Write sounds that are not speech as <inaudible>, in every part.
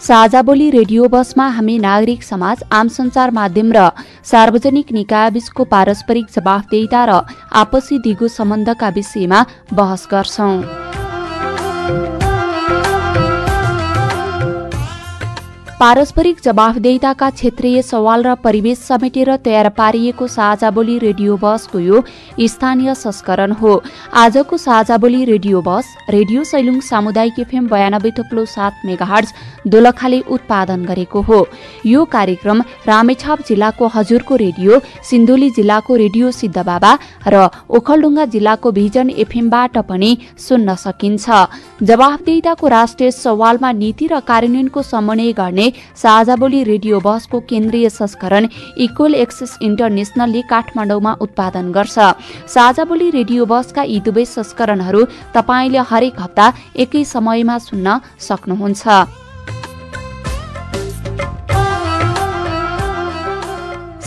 साझा बोली रेडियो बसमा हामी नागरिक समाज आम संचार माध्यम र सार्वजनिक निकायबीचको पारस्परिक जवाफदेहिता र आपसी दिगो सम्बन्धका विषयमा बहस गर्छौं। पारस्परिक जवाफदेहिताका क्षेत्रीय सवाल र परिवेश समेटेर तयार पारिएको साझा बोली रेडियो बसको यो स्थानीय संस्करण हो। आजको साझा बोली रेडियो बस रेडियो सैलुङ सामुदायिक एफएम बयानब्बे थुप्लो सात मेगाहर्ज दोलखाले उत्पादन गरेको हो। यो कार्यक्रम रामेछाप जिल्लाको हजुरको रेडियो सिन्धुली जिल्लाको रेडियो सिद्धबाबा र ओखलडुङ्गा जिल्लाको भिजन एफएमबाट पनि सुन्न सकिन्छ। जवाफदेहिताको राष्ट्रिय सवालमा नीति र कार्यान्वयनको समन्वय गर्ने साझा बोली रेडियो बसको केन्द्रीय संस्करण इक्वल एक्सेस इन्टरनेशनलले काठमाडौँमा उत्पादन गर्छ। साझा बोली रेडियो बसका यी दुवै संस्करणहरू तपाईँले हरेक हप्ता एकै समयमा सुन्न सक्नुहुन्छ।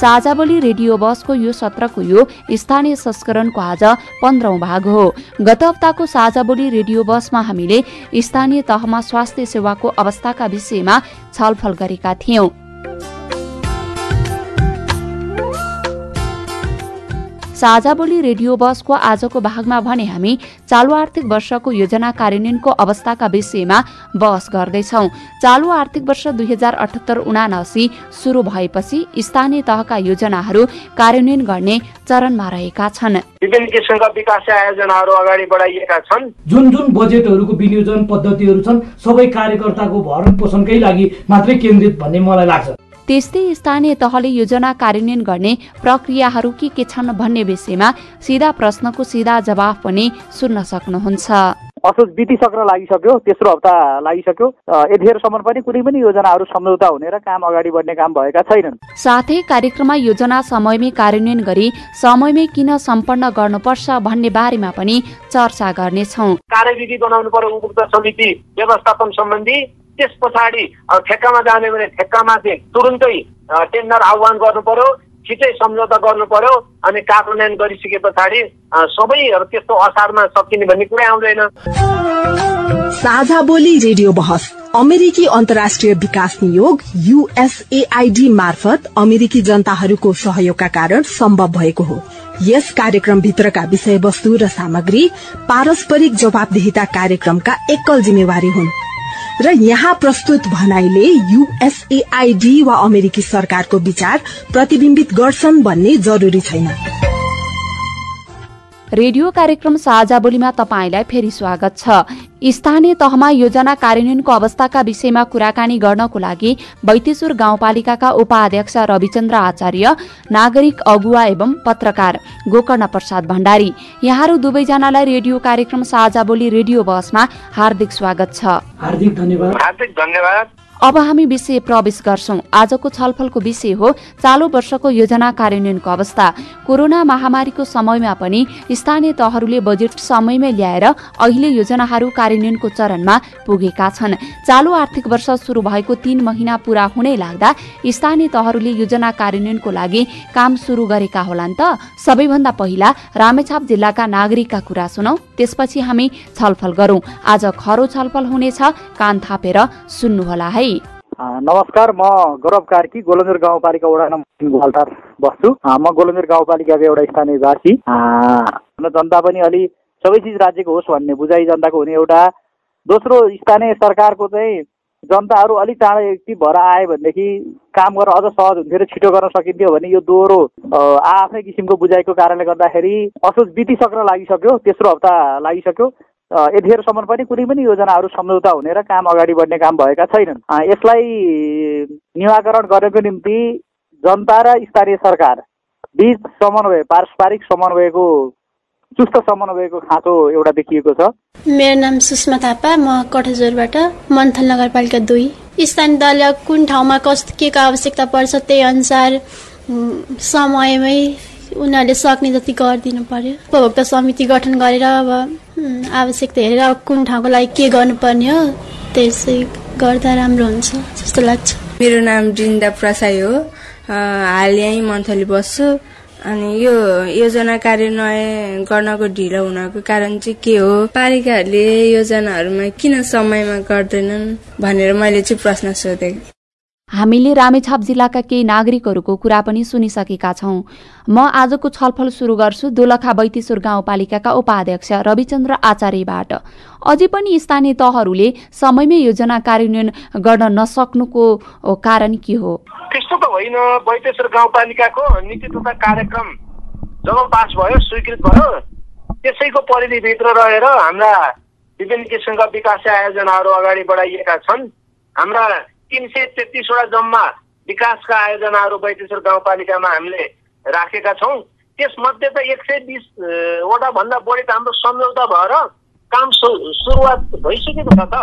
साझा बोली रेडियो बसको यो सत्रको यो स्थानीय संस्करणको आज पन्ध्रौं भाग हो। गत हप्ताको साझा बोली रेडियो बसमा हामीले स्थानीय तहमा स्वास्थ्य सेवाको अवस्थाका विषयमा छलफल गरेका थियौं। साझा बोली रेडियो बसको आजको भागमा भने हामी चालु आर्थिक वर्षको योजना कार्यान्वयनको अवस्थाका विषयमा बहस गर्दैछौ। चालु आर्थिक वर्ष दुई हजार अठहत्तर उनासी शुरू भएपछि स्थानीय तहका योजनाहरू कार्यान्वयन गर्ने चरणमा रहेका छन्। विभिन्न किसिमका विकास आयोजनाहरू अगाडि बढाइएका छन्। जुन जुन बजेटहरूको विनियोजन पद्धतिहरू छन् सबै कार्यकर्ताको भरण पोषणकै लागि मात्रै केन्द्रित भन्ने मलाई लाग्छ। त्यस्तै स्थानीय तहले योजना कार्यान्वयन गर्ने प्रक्रियाहरू के के छन् भन्ने विषयमा सिधा प्रश्नको सिधा जवाफ पनि सुन्न सक्नुहुन्छ। असोज बितिसक्न लागिसक्यो तेस्रो हप्ता लागिसक्यो। यतिखेरसम्म पनि कुनै पनि योजनाहरू सम्झौता हुने र काम अगाडि बढ्ने काम भएका छैनन्। साथै कार्यक्रममा योजना समयमै कार्यान्वयन गरी समयमै किन सम्पन्न गर्नुपर्छ भन्ने बारेमा पनि चर्चा गर्नेछौ। कार्यविधि बनाउनु पर्यो उपभोक्ता समिति व्यवस्थापन सम्बन्धी त्यस पछाडि ठेक्कामा जाने भने ठेक्कामा चाहिँ तुरुन्तै टेन्डर आह्वान गर्नु पर्यो छिटै सम्झौता गर्नु पर्यो अनि कार्यान्वयन गरिसके पछाडि सबैहरू त्यस्तो असारमा सकिने भन्ने कुरै आउँदैन। साझा बोली रेडियो बहस अमेरिकी अन्तर्राष्ट्रिय विकास नियोग युएसएआईडी मार्फत अमेरिकी जनताहरूको सहयोगका कारण सम्भव भएको हो। यस कार्यक्रम भित्रका विषयवस्तु र सामग्री पारस्परिक जवाबदेहिता कार्यक्रमका एकल जिम्मेवारी हुन्। र यहाँ प्रस्तुत भनाइले युएसएआईडी वा अमेरिकी सरकारको विचार प्रतिविम्बित गर्छन् भन्ने जरूरी छैन। रेडियो कार्यक्रम साझा बोलीमा तपाईँलाई फेरि स्वागत छ। स्थानीय तहमा योजना कार्यान्वयनको अवस्थाका विषयमा कुराकानी गर्नको लागि बैतेश्वर गाउँपालिकाका उपाध्यक्ष रविचन्द्र आचार्य नागरिक अगुवा एवं पत्रकार गोकर्ण प्रसाद भण्डारी। यहाँहरू दुवैजनालाई रेडियो कार्यक्रम साझा बोली रेडियो बसमा हार्दिक स्वागत छ। हार्दिक धन्यवाद। हार्दिक धन्यवाद। अब हामी विषय प्रवेश गर्छौं। आजको छलफलको विषय हो चालु वर्षको योजना कार्यान्वयनको अवस्था। कोरोना महामारीको समयमा पनि स्थानीय तहहरूले बजेट समयमै ल्याएर अहिले योजनाहरू कार्यान्वयनको चरणमा पुगेका छन्। चालु आर्थिक वर्ष शुरू भएको तीन महिना पूरा हुनै लाग्दा स्थानीय तहहरूले योजना कार्यान्वयनको लागि काम शुरू गरेका होलान् त। सबैभन्दा पहिला रामेछाप जिल्लाका नागरिकका कुरा सुनौ। त्यसपछि हामी छलफल गरौं। आज खरो छलफल हुनेछ। कान थापेर सुन्नुहोला है। नमस्कार म गौरव कार्की गोलन्जर गाउँपालिका वडा नम्बर गोलटार बस्छु। म गोलन्जर गाउँपालिकाको एउटा स्थानीय वासी। जनता पनि अलि सबै चिज राज्यको होस् भन्ने बुझाइ जनताको हुने एउटा दोस्रो स्थानीय सरकारको चाहिँ जनताहरू अलिक चाँडै एक्टिभ भएर आयो भनेदेखि काम गर्न अझ सहज हुन्थ्यो र छिटो गर्न सकिन्थ्यो भने यो दोहोरो आफ्नै किसिमको बुझाइको कारणले गर्दाखेरि असोज बितिसक्न लागिसक्यो तेस्रो हप्ता लागिसक्यो। यतिखेरसम्म पनि कुनै पनि योजनाहरू सम्झौता हुने र काम अगाडि बढ्ने काम भएका छैनन्। यसलाई निवाकरण गर्नको निम्ति जनता र स्थानीय सरकार बिच समन्वय पारस्परिक समन्वयको चुस्त समन्वयको खाँचो एउटा देखिएको छ। मेरो नाम सुषमा थापा म कठजोरबाट मन्थन नगरपालिका दुई। स्थानीय तहले कुन ठाउँमा कस्तो के को आवश्यकता पर्छ त्यही अनुसार समयमै उनीहरूले सक्ने जति गरिदिनु पर्यो। उपभोक्ता समिति गठन गरेर अब आवश्यकता हेरेर कुन ठाउँको लागि के गर्नुपर्ने हो त्यसै गर्दा राम्रो हुन्छ जस्तो लाग्छ। मेरो नाम वृन्दा प्रसाई हो। हाल यहीँ मन्थली बस्छु। अनि यो योजना कार्यान्वयन गर्नको ढिलो हुनको कारण चाहिँ के हो पालिकाहरूले योजनाहरूमा किन समयमा गर्दैनन् भनेर मैले चाहिँ प्रश्न सोधेँ। हामीले रामेछाप जिल्लाका केही नागरिकहरूको कुरा पनि सुनिसकेका छौं। म आजको छलफल सुरु गर्छु दोलखा बैतेश्वर गाउँपालिकाका उपाध्यक्ष रविचन्द्र आचार्यबाट। अझै पनि स्थानीय तहहरूले समयमै योजना कार्यान्वयन गर्न नसक्नुको कारण के हो? त्यस्तो त होइन बैतेश्वर गाउँपालिकाको नीति तथा कार्यक्रम जब पास भयो स्वीकृत भयो त्यसैको परिधिभित्र रहेर हाम्रा विभिन्न किसिमका विकास आयोजनाहरू अगाडि बढाइएका छन्। हाम्रा तिन सय तेत्तिसवटा जम्मा विकासका आयोजनाहरू बैतेश्वर गाउँपालिकामा हामीले राखेका छौँ। त्यसमध्ये त एक सय बिसवटा भन्दा बढी त हाम्रो सम्झौता भएर काम सुरुवात भइसकेको छ त।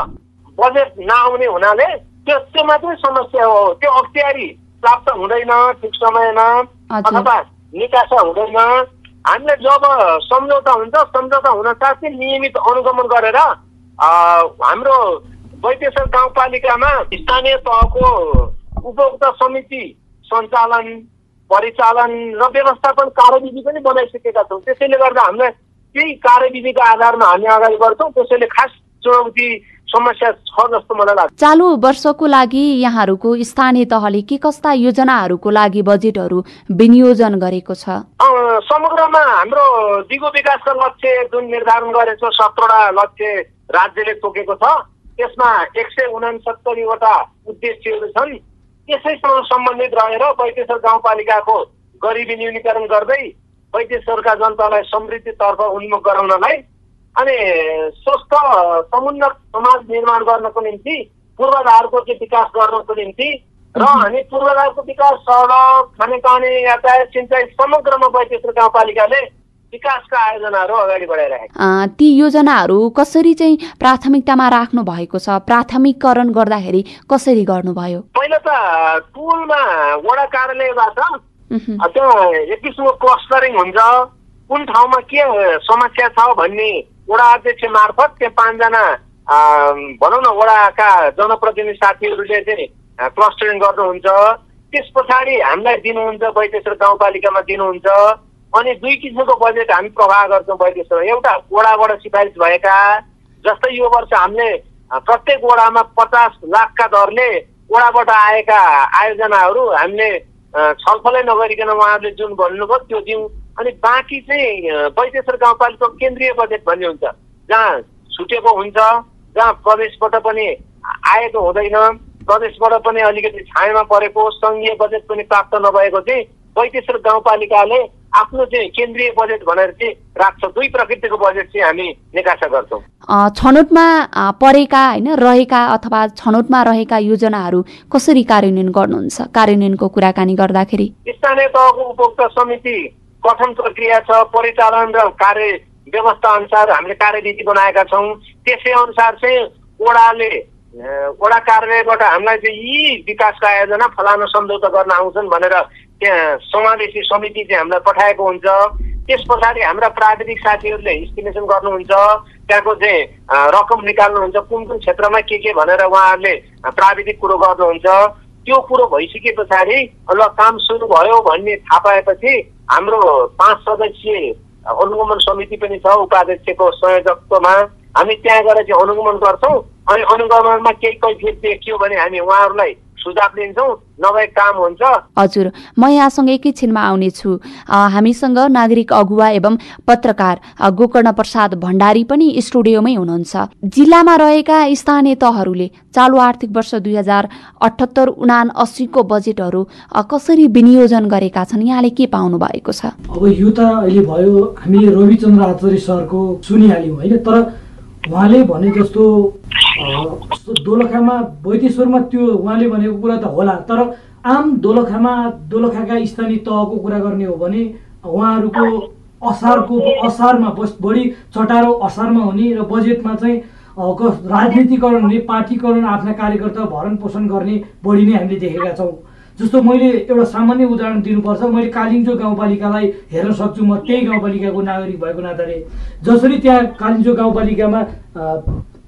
बजेट नआउने हुनाले त्यो त्यो मात्रै समस्या हो। त्यो अख्तियारी प्राप्त हुँदैन ठिक समयमा अथवा निकासा हुँदैन। हामीले जब सम्झौता हुन्छ सम्झौता हुन साथै नियमित अनुगमन गरेर हाम्रो वैदेश्वर गाउँपालिकामा स्थानीय तहको उपभोक्ता समिति सञ्चालन परिचालन र व्यवस्थापन कार्यविधि पनि बनाइसकेका छौँ। त्यसैले गर्दा हामीलाई त्यही कार्यविधिको आधारमा हामी अगाडि बढ्छौँ। त्यसैले खास चुनौती समस्या छ जस्तो मलाई लाग्छ। चालु वर्षको लागि यहाँहरूको स्थानीय तहले के कस्ता योजनाहरूको लागि बजेटहरू विनियोजन गरेको छ? समग्रमा हाम्रो दिगो विकासका लक्ष्य जुन निर्धारण गरेको सत्रवटा लक्ष्य राज्यले तोकेको छ। त्यसमा एक सय उनासत्तरीवटा उद्देश्यहरू छन्। त्यसैसँग सम्बन्धित रहेर वैदेश्वर गाउँपालिकाको गरिबी न्यूनीकरण गर्दै वैदेश्वरका जनतालाई समृद्धितर्फ उन्मुख गराउनलाई अनि स्वस्थ समुन्नत समाज निर्माण गर्नको निम्ति पूर्वाधारको चाहिँ विकास गर्नको निम्ति र अनि पूर्वाधारको विकास सडक खानेपानी यातायात सिँचाइ समग्रमा वैदेश्वर गाउँपालिकाले विकासका आयोजनाहरू अगाडि बढाइरहेका ती योजनाहरू कसरी चाहिँ प्राथमिकतामा राख्नु भएको छ? प्राथमिकरण गर्दाखेरि कसरी गर्नुभयो? पहिला त टुलमा वडा कार्यालयबाट त्यहाँ एक किसिमको क्लस्टरिङ हुन्छ। कुन ठाउँमा के समस्या छ भन्ने वडा अध्यक्ष मार्फत त्यहाँ पाँचजना भनौँ न वडाका जनप्रतिनिधि साथीहरूले चाहिँ क्लस्टरिङ गर्नुहुन्छ। त्यस पछाडि हामीलाई दिनुहुन्छ वैदेश्वर गाउँपालिकामा दिनुहुन्छ। अनि दुई किसिमको बजेट हामी प्रवाह गर्छौँ वैदेश्वरमा एउटा वडाबाट सिफारिस भएका जस्तै यो वर्ष हामीले प्रत्येक वडामा पचास लाखका दरले वडाबाट आएका आयोजनाहरू हामीले छलफलै नगरिकन उहाँहरूले जुन भन्नुभयो त्यो दिउँ। अनि बाँकी चाहिँ वैदेश्वर गाउँपालिकाको केन्द्रीय बजेट भन्ने हुन्छ। जहाँ छुटेको हुन्छ जहाँ प्रदेशबाट पनि आएको हुँदैन प्रदेशबाट पनि अलिकति छायामा परेको सङ्घीय बजेट पनि प्राप्त नभएको चाहिँ वैदेश्वर गाउँपालिकाले आफ्नो चाहिँ केन्द्रीय बजेट भनेर चाहिँ राख्छ। दुई प्रकृतिको बजेट चाहिँ हामी निकासा गर्छौँ। छनौटमा परेका होइन रहेका अथवा छनौटमा रहेका योजनाहरू कसरी कार्यान्वयन गर्नुहुन्छ? कार्यान्वयनको कुराकानी गर्दाखेरि। स्थानीय तहको उपभोक्ता समिति गठन प्रक्रिया छ परिचालन र कार्य व्यवस्था अनुसार हामीले कार्यविधि बनाएका छौँ। त्यसै अनुसार चाहिँ ओडाले वडा कार्यालयबाट हामीलाई चाहिँ यी विकासका आयोजना फलानु सम्झौता गर्न आउँछन् भनेर त्यहाँ समावेशी समिति चाहिँ हामीलाई पठाएको हुन्छ। त्यस पछाडि हाम्रा प्राविधिक साथीहरूले इस्टिमेसन गर्नुहुन्छ। त्यहाँको चाहिँ रकम निकाल्नुहुन्छ। कुन कुन क्षेत्रमा के के भनेर उहाँहरूले प्राविधिक कुरो गर्नुहुन्छ। त्यो कुरो भइसके पछाडि ल काम सुरु भयो भन्ने थाहा पाएपछि हाम्रो पाँच सदस्यीय अनुगमन समिति पनि छ उपाध्यक्षको संयोजकत्वमा। हामी त्यहाँ गएर चाहिँ अनुगमन गर्छौँ अनि अनुगमनमा केही कैफियत देखियो भने हामी उहाँहरूलाई सुझाव दिन्छौँ नभए काम हुन्छ। हजुर म यहाँसँग एकैछिनमा आउनेछु। हामीसँग नागरिक अगुवा एवं पत्रकार गोकर्ण प्रसाद भण्डारी पनि स्टुडियोमै हुनुहुन्छ। जिल्लामा रहेका स्थानीय तहहरूले चालु आर्थिक वर्ष दुई हजार अठहत्तर उना अस्सीको बजेटहरू कसरी विनियोजन गरेका छन् यहाँले के पाउनु भएको छ? अब यो त अहिले भयो हामीले रविचन्द्र आचार्य सरको सुनिहाल्यौँ होइन? तर उहाँले भने जस्तो दोलखामा वैदेश्वरमा त्यो उहाँले भनेको कुरा त होला तर आम दोलखामा दोलखाका स्थानीय तहको कुरा गर्ने हो भने उहाँहरूको असारको असारमा बढी चटारो असारमा हुने र बजेटमा चाहिँ राजनीतिकरण हुने पार्टीकरण आफ्ना कार्यकर्ता भरण पोषण गर्ने बढी नै हामीले देखेका छौँ। जस्तो मैले एउटा सामान्य उदाहरण दिनुपर्छ मैले कालिम्चो गाउँपालिकालाई हेर्न सक्छु म त्यही गाउँपालिकाको नागरिक भएको नाताले। जसरी त्यहाँ कालिम्चो गाउँपालिकामा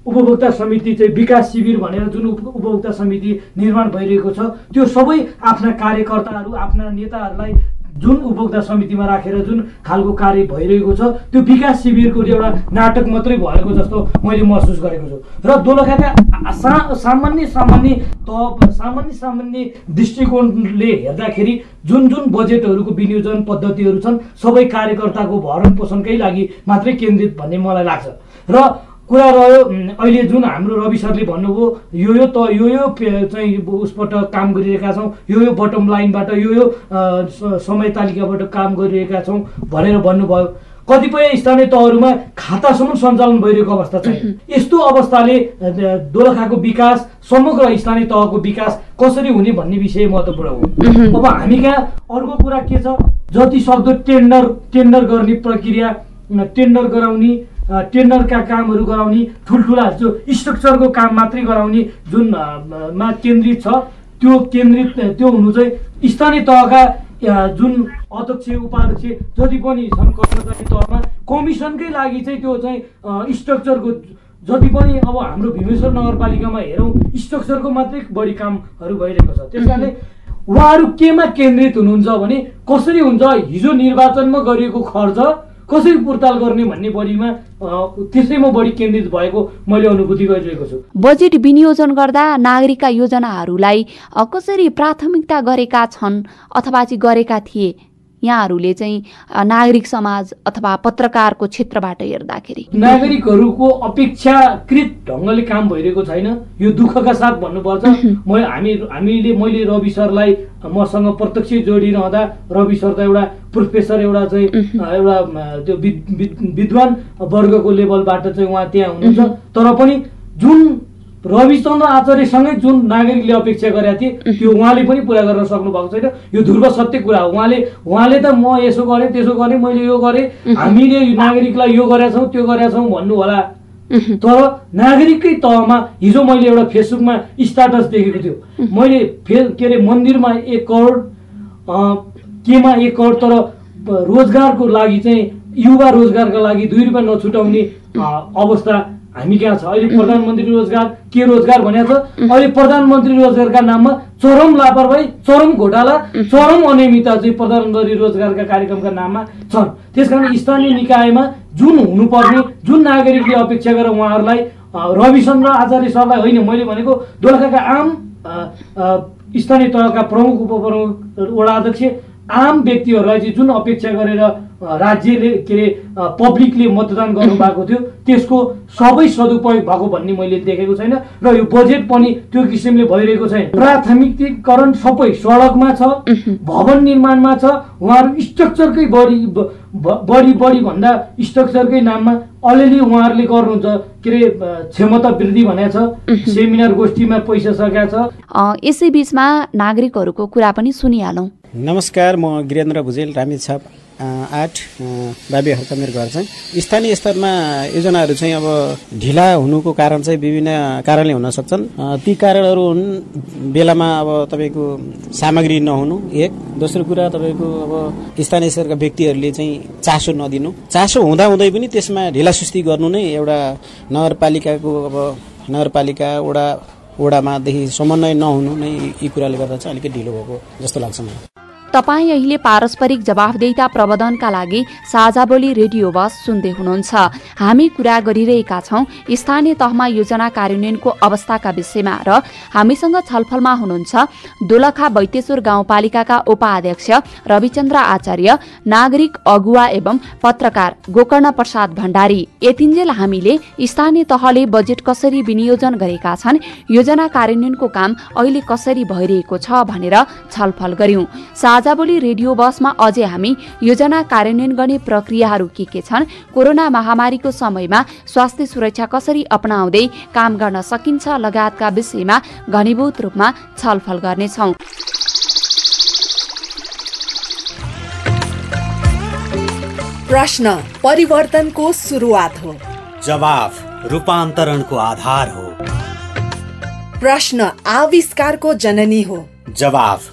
उपभोक्ता समिति चाहिँ विकास शिविर भनेर जुन उपभोक्ता समिति निर्माण भइरहेको छ त्यो सबै आफ्ना कार्यकर्ताहरू आफ्ना नेताहरूलाई जुन उपभोक्ता समितिमा राखेर जुन खालको कार्य भइरहेको छ त्यो विकास शिविरको एउटा नाटक मात्रै भएको जस्तो मैले महसुस गरेको छु। र दोलखाका सा सामान्य सामान्य त सामान्य सामान्य दृष्टिकोणले हेर्दाखेरि जुन जुन बजेटहरूको विनियोजन पद्धतिहरू छन् सबै कार्यकर्ताको भरण पोषणकै लागि मात्रै केन्द्रित भन्ने मलाई लाग्छ। र कुरा रह्यो। अहिले जुन हाम्रो रवि सरले भन्नुभयो यो यो त यो यो चाहिँ उसबाट काम गरिरहेका छौँ यो यो बटम लाइनबाट यो यो समय तालिकाबाट काम गरिरहेका छौँ भनेर भन्नुभयो। कतिपय स्थानीय तहहरूमा खातासम्म सञ्चालन भइरहेको अवस्था छ यस्तो अवस्थाले दोलखाको विकास समग्र स्थानीय तहको विकास कसरी हुने भन्ने विषय महत्त्वपूर्ण हो। अब हामी कहाँ अर्को कुरा के छ? जति सक्दो टेन्डर टेन्डर गर्ने प्रक्रिया टेन्डर गराउने टेन्डरका कामहरू गराउने ठुल्ठुला जो स्ट्रक्चरको काम मात्रै गराउने जुन मा केन्द्रित छ त्यो केन्द्रित त्यो हुनु चाहिँ स्थानीय तहका जुन अध्यक्ष उपाध्यक्ष जति पनि छन् कर्मचारी तहमा कमिसनकै लागि चाहिँ त्यो चाहिँ स्ट्रक्चरको जति पनि अब हाम्रो भीमेश्वर नगरपालिकामा हेरौँ स्ट्रक्चरको मात्रै बढी कामहरू भइरहेको छ। त्यस कारणले उहाँहरू केमा केन्द्रित हुनुहुन्छ भने कसरी हुन्छ हिजो निर्वाचनमा गरिएको खर्च कसरी पुर्ताल गर्ने भन्ने बढीमा त्यसैमा बढी केन्द्रित भएको मैले अनुभूति गरिरहेको छु। बजेट विनियोजन गर्दा नागरिकका योजनाहरूलाई कसरी प्राथमिकता गरेका छन् अथवा चाहिँ गरेका थिए यहाँहरूले चाहिँ नागरिक समाज अथवा पत्रकारको क्षेत्रबाट हेर्दाखेरि। नागरिकहरूको अपेक्षाकृत ढङ्गले काम भइरहेको छैन। यो दुःखका साथ भन्नुपर्छ। म हामी हामीले मैले रवि सरलाई मसँग प्रत्यक्ष जोडिरहँदा रवि सर त एउटा प्रोफेसर एउटा चाहिँ एउटा त्यो विद्वान वर्गको लेभलबाट चाहिँ उहाँ त्यहाँ हुनुहुन्छ। तर पनि जुन रविचन्द्र आचार्यसँगै जुन नागरिकले अपेक्षा गरेका थिए त्यो उहाँले पनि पुरा गर्न सक्नु भएको छैन। यो ध्रुव सत्य कुरा हो। उहाँले उहाँले त म यसो गरेँ त्यसो गरेँ मैले यो गरेँ। हामीले नागरिकलाई यो गरेका छौँ त्यो गरेका छौँ भन्नु होला तर नागरिककै तहमा हिजो मैले एउटा फेसबुकमा स्टाटस देखेको थियो। मैले फे के अरे मन्दिरमा एक करोड केमा एक करोड तर रोजगारको लागि चाहिँ युवा रोजगारका लागि दुई रुपियाँ नछुटाउने अवस्था हामी कहाँ छ। अहिले प्रधानमन्त्री रोजगार के रोजगार भनेको छ अहिले प्रधानमन्त्री रोजगारका नाममा चरम लापरवाही चरम घोटाला चरम अनियमितता चाहिँ प्रधानमन्त्री रोजगारका कार्यक्रमका नाममा छन्। त्यस कारण स्थानीय निकायमा जुन हुनुपर्ने जुन नागरिकले अपेक्षा गरेर उहाँहरूलाई रविचन्द्र आचार्य सरलाई होइन मैले भनेको दोलखाका आम स्थानीय तहका प्रमुख उपप्रमुख वडा अध्यक्ष आम व्यक्तिहरूलाई चाहिँ जुन अपेक्षा गरेर राज्यले के अरे पब्लिकले मतदान गर्नुभएको थियो। त्यसको सबै सदुपयोग भएको भन्ने मैले देखेको छैन र यो बजेट पनि त्यो किसिमले भइरहेको छैन। प्राथमिकीकरण सबै सडकमा छ भवन निर्माणमा छ उहाँहरू स्ट्रक्चरकै बढी बढी बढी भन्दा स्ट्रक्चरकै नाममा अलिअलि उहाँहरूले गर्नुहुन्छ के अरे क्षमता वृद्धि भनेको छ सेमिनार गोष्ठीमा पैसा सकेका छ। यसै बिचमा नागरिकहरूको कुरा पनि सुनिहालौँ। नमस्कार म गिरेन्द्र भुजेल रामेछाप। आठ बाबेहरूका मेरो घर चाहिँ। स्थानीय स्तरमा योजनाहरू चाहिँ अब ढिला हुनुको कारण चाहिँ विभिन्न कारणले हुन सक्छन्। ती कारणहरू हुन् बेलामा अब तपाईँको सामग्री नहुनु एक। दोस्रो कुरा तपाईँको अब स्थानीय स्तरका व्यक्तिहरूले चाहिँ चासो नदिनु। चासो हुँदा पनि त्यसमा ढिलासुस्ती गर्नु नै एउटा नगरपालिकाको अब नगरपालिका वडा वडामादेखि समन्वय नहुनु नै यी कुराले गर्दा चाहिँ अलिकति ढिलो भएको जस्तो लाग्छ मलाई। तपाईँ अहिले पारस्परिक जवाफदेता प्रबन्धनका लागि साझा बोली रेडियो बस सुन्दै हुनुहुन्छ। हामी कुरा गरिरहेका छौं स्थानीय तहमा योजना कार्यान्वयनको अवस्थाका विषयमा र हामीसँग छलफलमा हुनुहुन्छ दोलखा वैतेश्वर गाउँपालिकाका उपाध्यक्ष रविचन्द्र आचार्य नागरिक अगुवा एवं पत्रकार गोकर्ण प्रसाद भण्डारी। यतिन्जेल हामीले स्थानीय तहले बजेट कसरी विनियोजन गरेका छन् योजना कार्यान्वयनको काम अहिले कसरी भइरहेको छ भनेर छलफल गर्यौं साझाबोली रेडियो बसमा अझै हामी योजना कार्यान्वयन गर्ने प्रक्रियाहरू के के छन् कोरोना महामारीको समयमा स्वास्थ्य सुरक्षा कसरी अपनाउँदै काम गर्न सकिन्छ लगायतका विषयमा घनीभूत रूपमा छलफल गर्नेछौ। प्रश्न परिवर्तनको सुरुवात हो। जवाफ रूपान्तरणको आधार हो। प्रश्न आविष्कारको जननी हो। जवाफ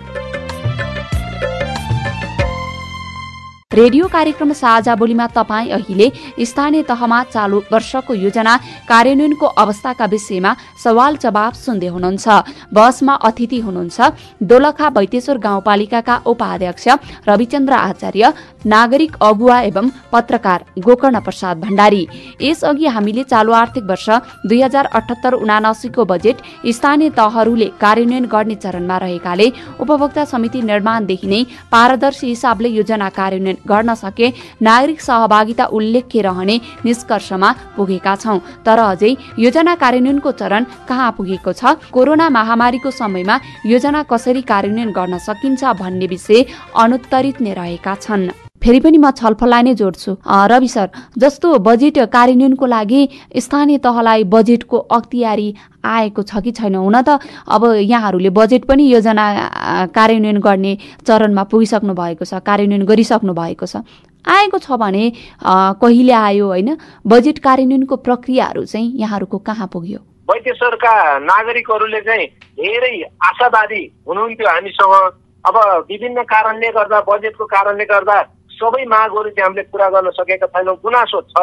रेडियो कार्यक्रम साझा बोलीमा तपाईँ अहिले स्थानीय तहमा चालु वर्षको योजना कार्यान्वयनको अवस्थाका विषयमा सवाल जवाब सुन्दै हुनुहुन्छ। बसमा अतिथि हुनुहुन्छ। दोलखा वैतेश्वर गाउँपालिकाका उपाध्यक्ष रविचन्द्र आचार्य नागरिक अगुवा एवं पत्रकार गोकर्ण प्रसाद भण्डारी। यसअघि हामीले चालु आर्थिक वर्ष दुई हजार अठहत्तर उनासीको बजेट स्थानीय तहहरूले कार्यान्वयन गर्ने चरणमा रहेकाले उपभोक्ता समिति निर्माणदेखि नै पारदर्शी हिसाबले योजना कार्यान्वयन गर्न सके नागरिक सहभागिता उल्लेख्य रहने निष्कर्षमा पुगेका छौं। तर अझै योजना कार्यान्वयनको चरण कहाँ पुगेको छ? कोरोना महामारीको समयमा योजना कसरी कार्यान्वयन गर्न सकिन्छ भन्ने विषय अनुत्तरित नै रहेका छन्। फेरि पनि म छलफललाई नै जोड्छु। रवि सर जस्तो बजेट कार्यान्वयनको लागि स्थानीय तहलाई बजेटको अख्तियारी आएको छ कि छैन हुन त? अब यहाँहरूले बजेट पनि योजना कार्यान्वयन गर्ने चरणमा पुगिसक्नु भएको छ कार्यान्वयन गरिसक्नु भएको छ। आएको छ भने कहिले आयो होइन? बजेट कार्यान्वयनको प्रक्रियाहरू चाहिँ यहाँहरूको कहाँ पुग्यो? वैद्यश्वरका नागरिकहरूले चाहिँ धेरै आशावादी हुनुहुन्थ्यो हामीसँग। अब विभिन्न कारणले गर्दा बजेटको कारणले गर्दा सबै मागहरू चाहिँ हामीले पुरा गर्न सकेका छैनौँ। गुनासो छ।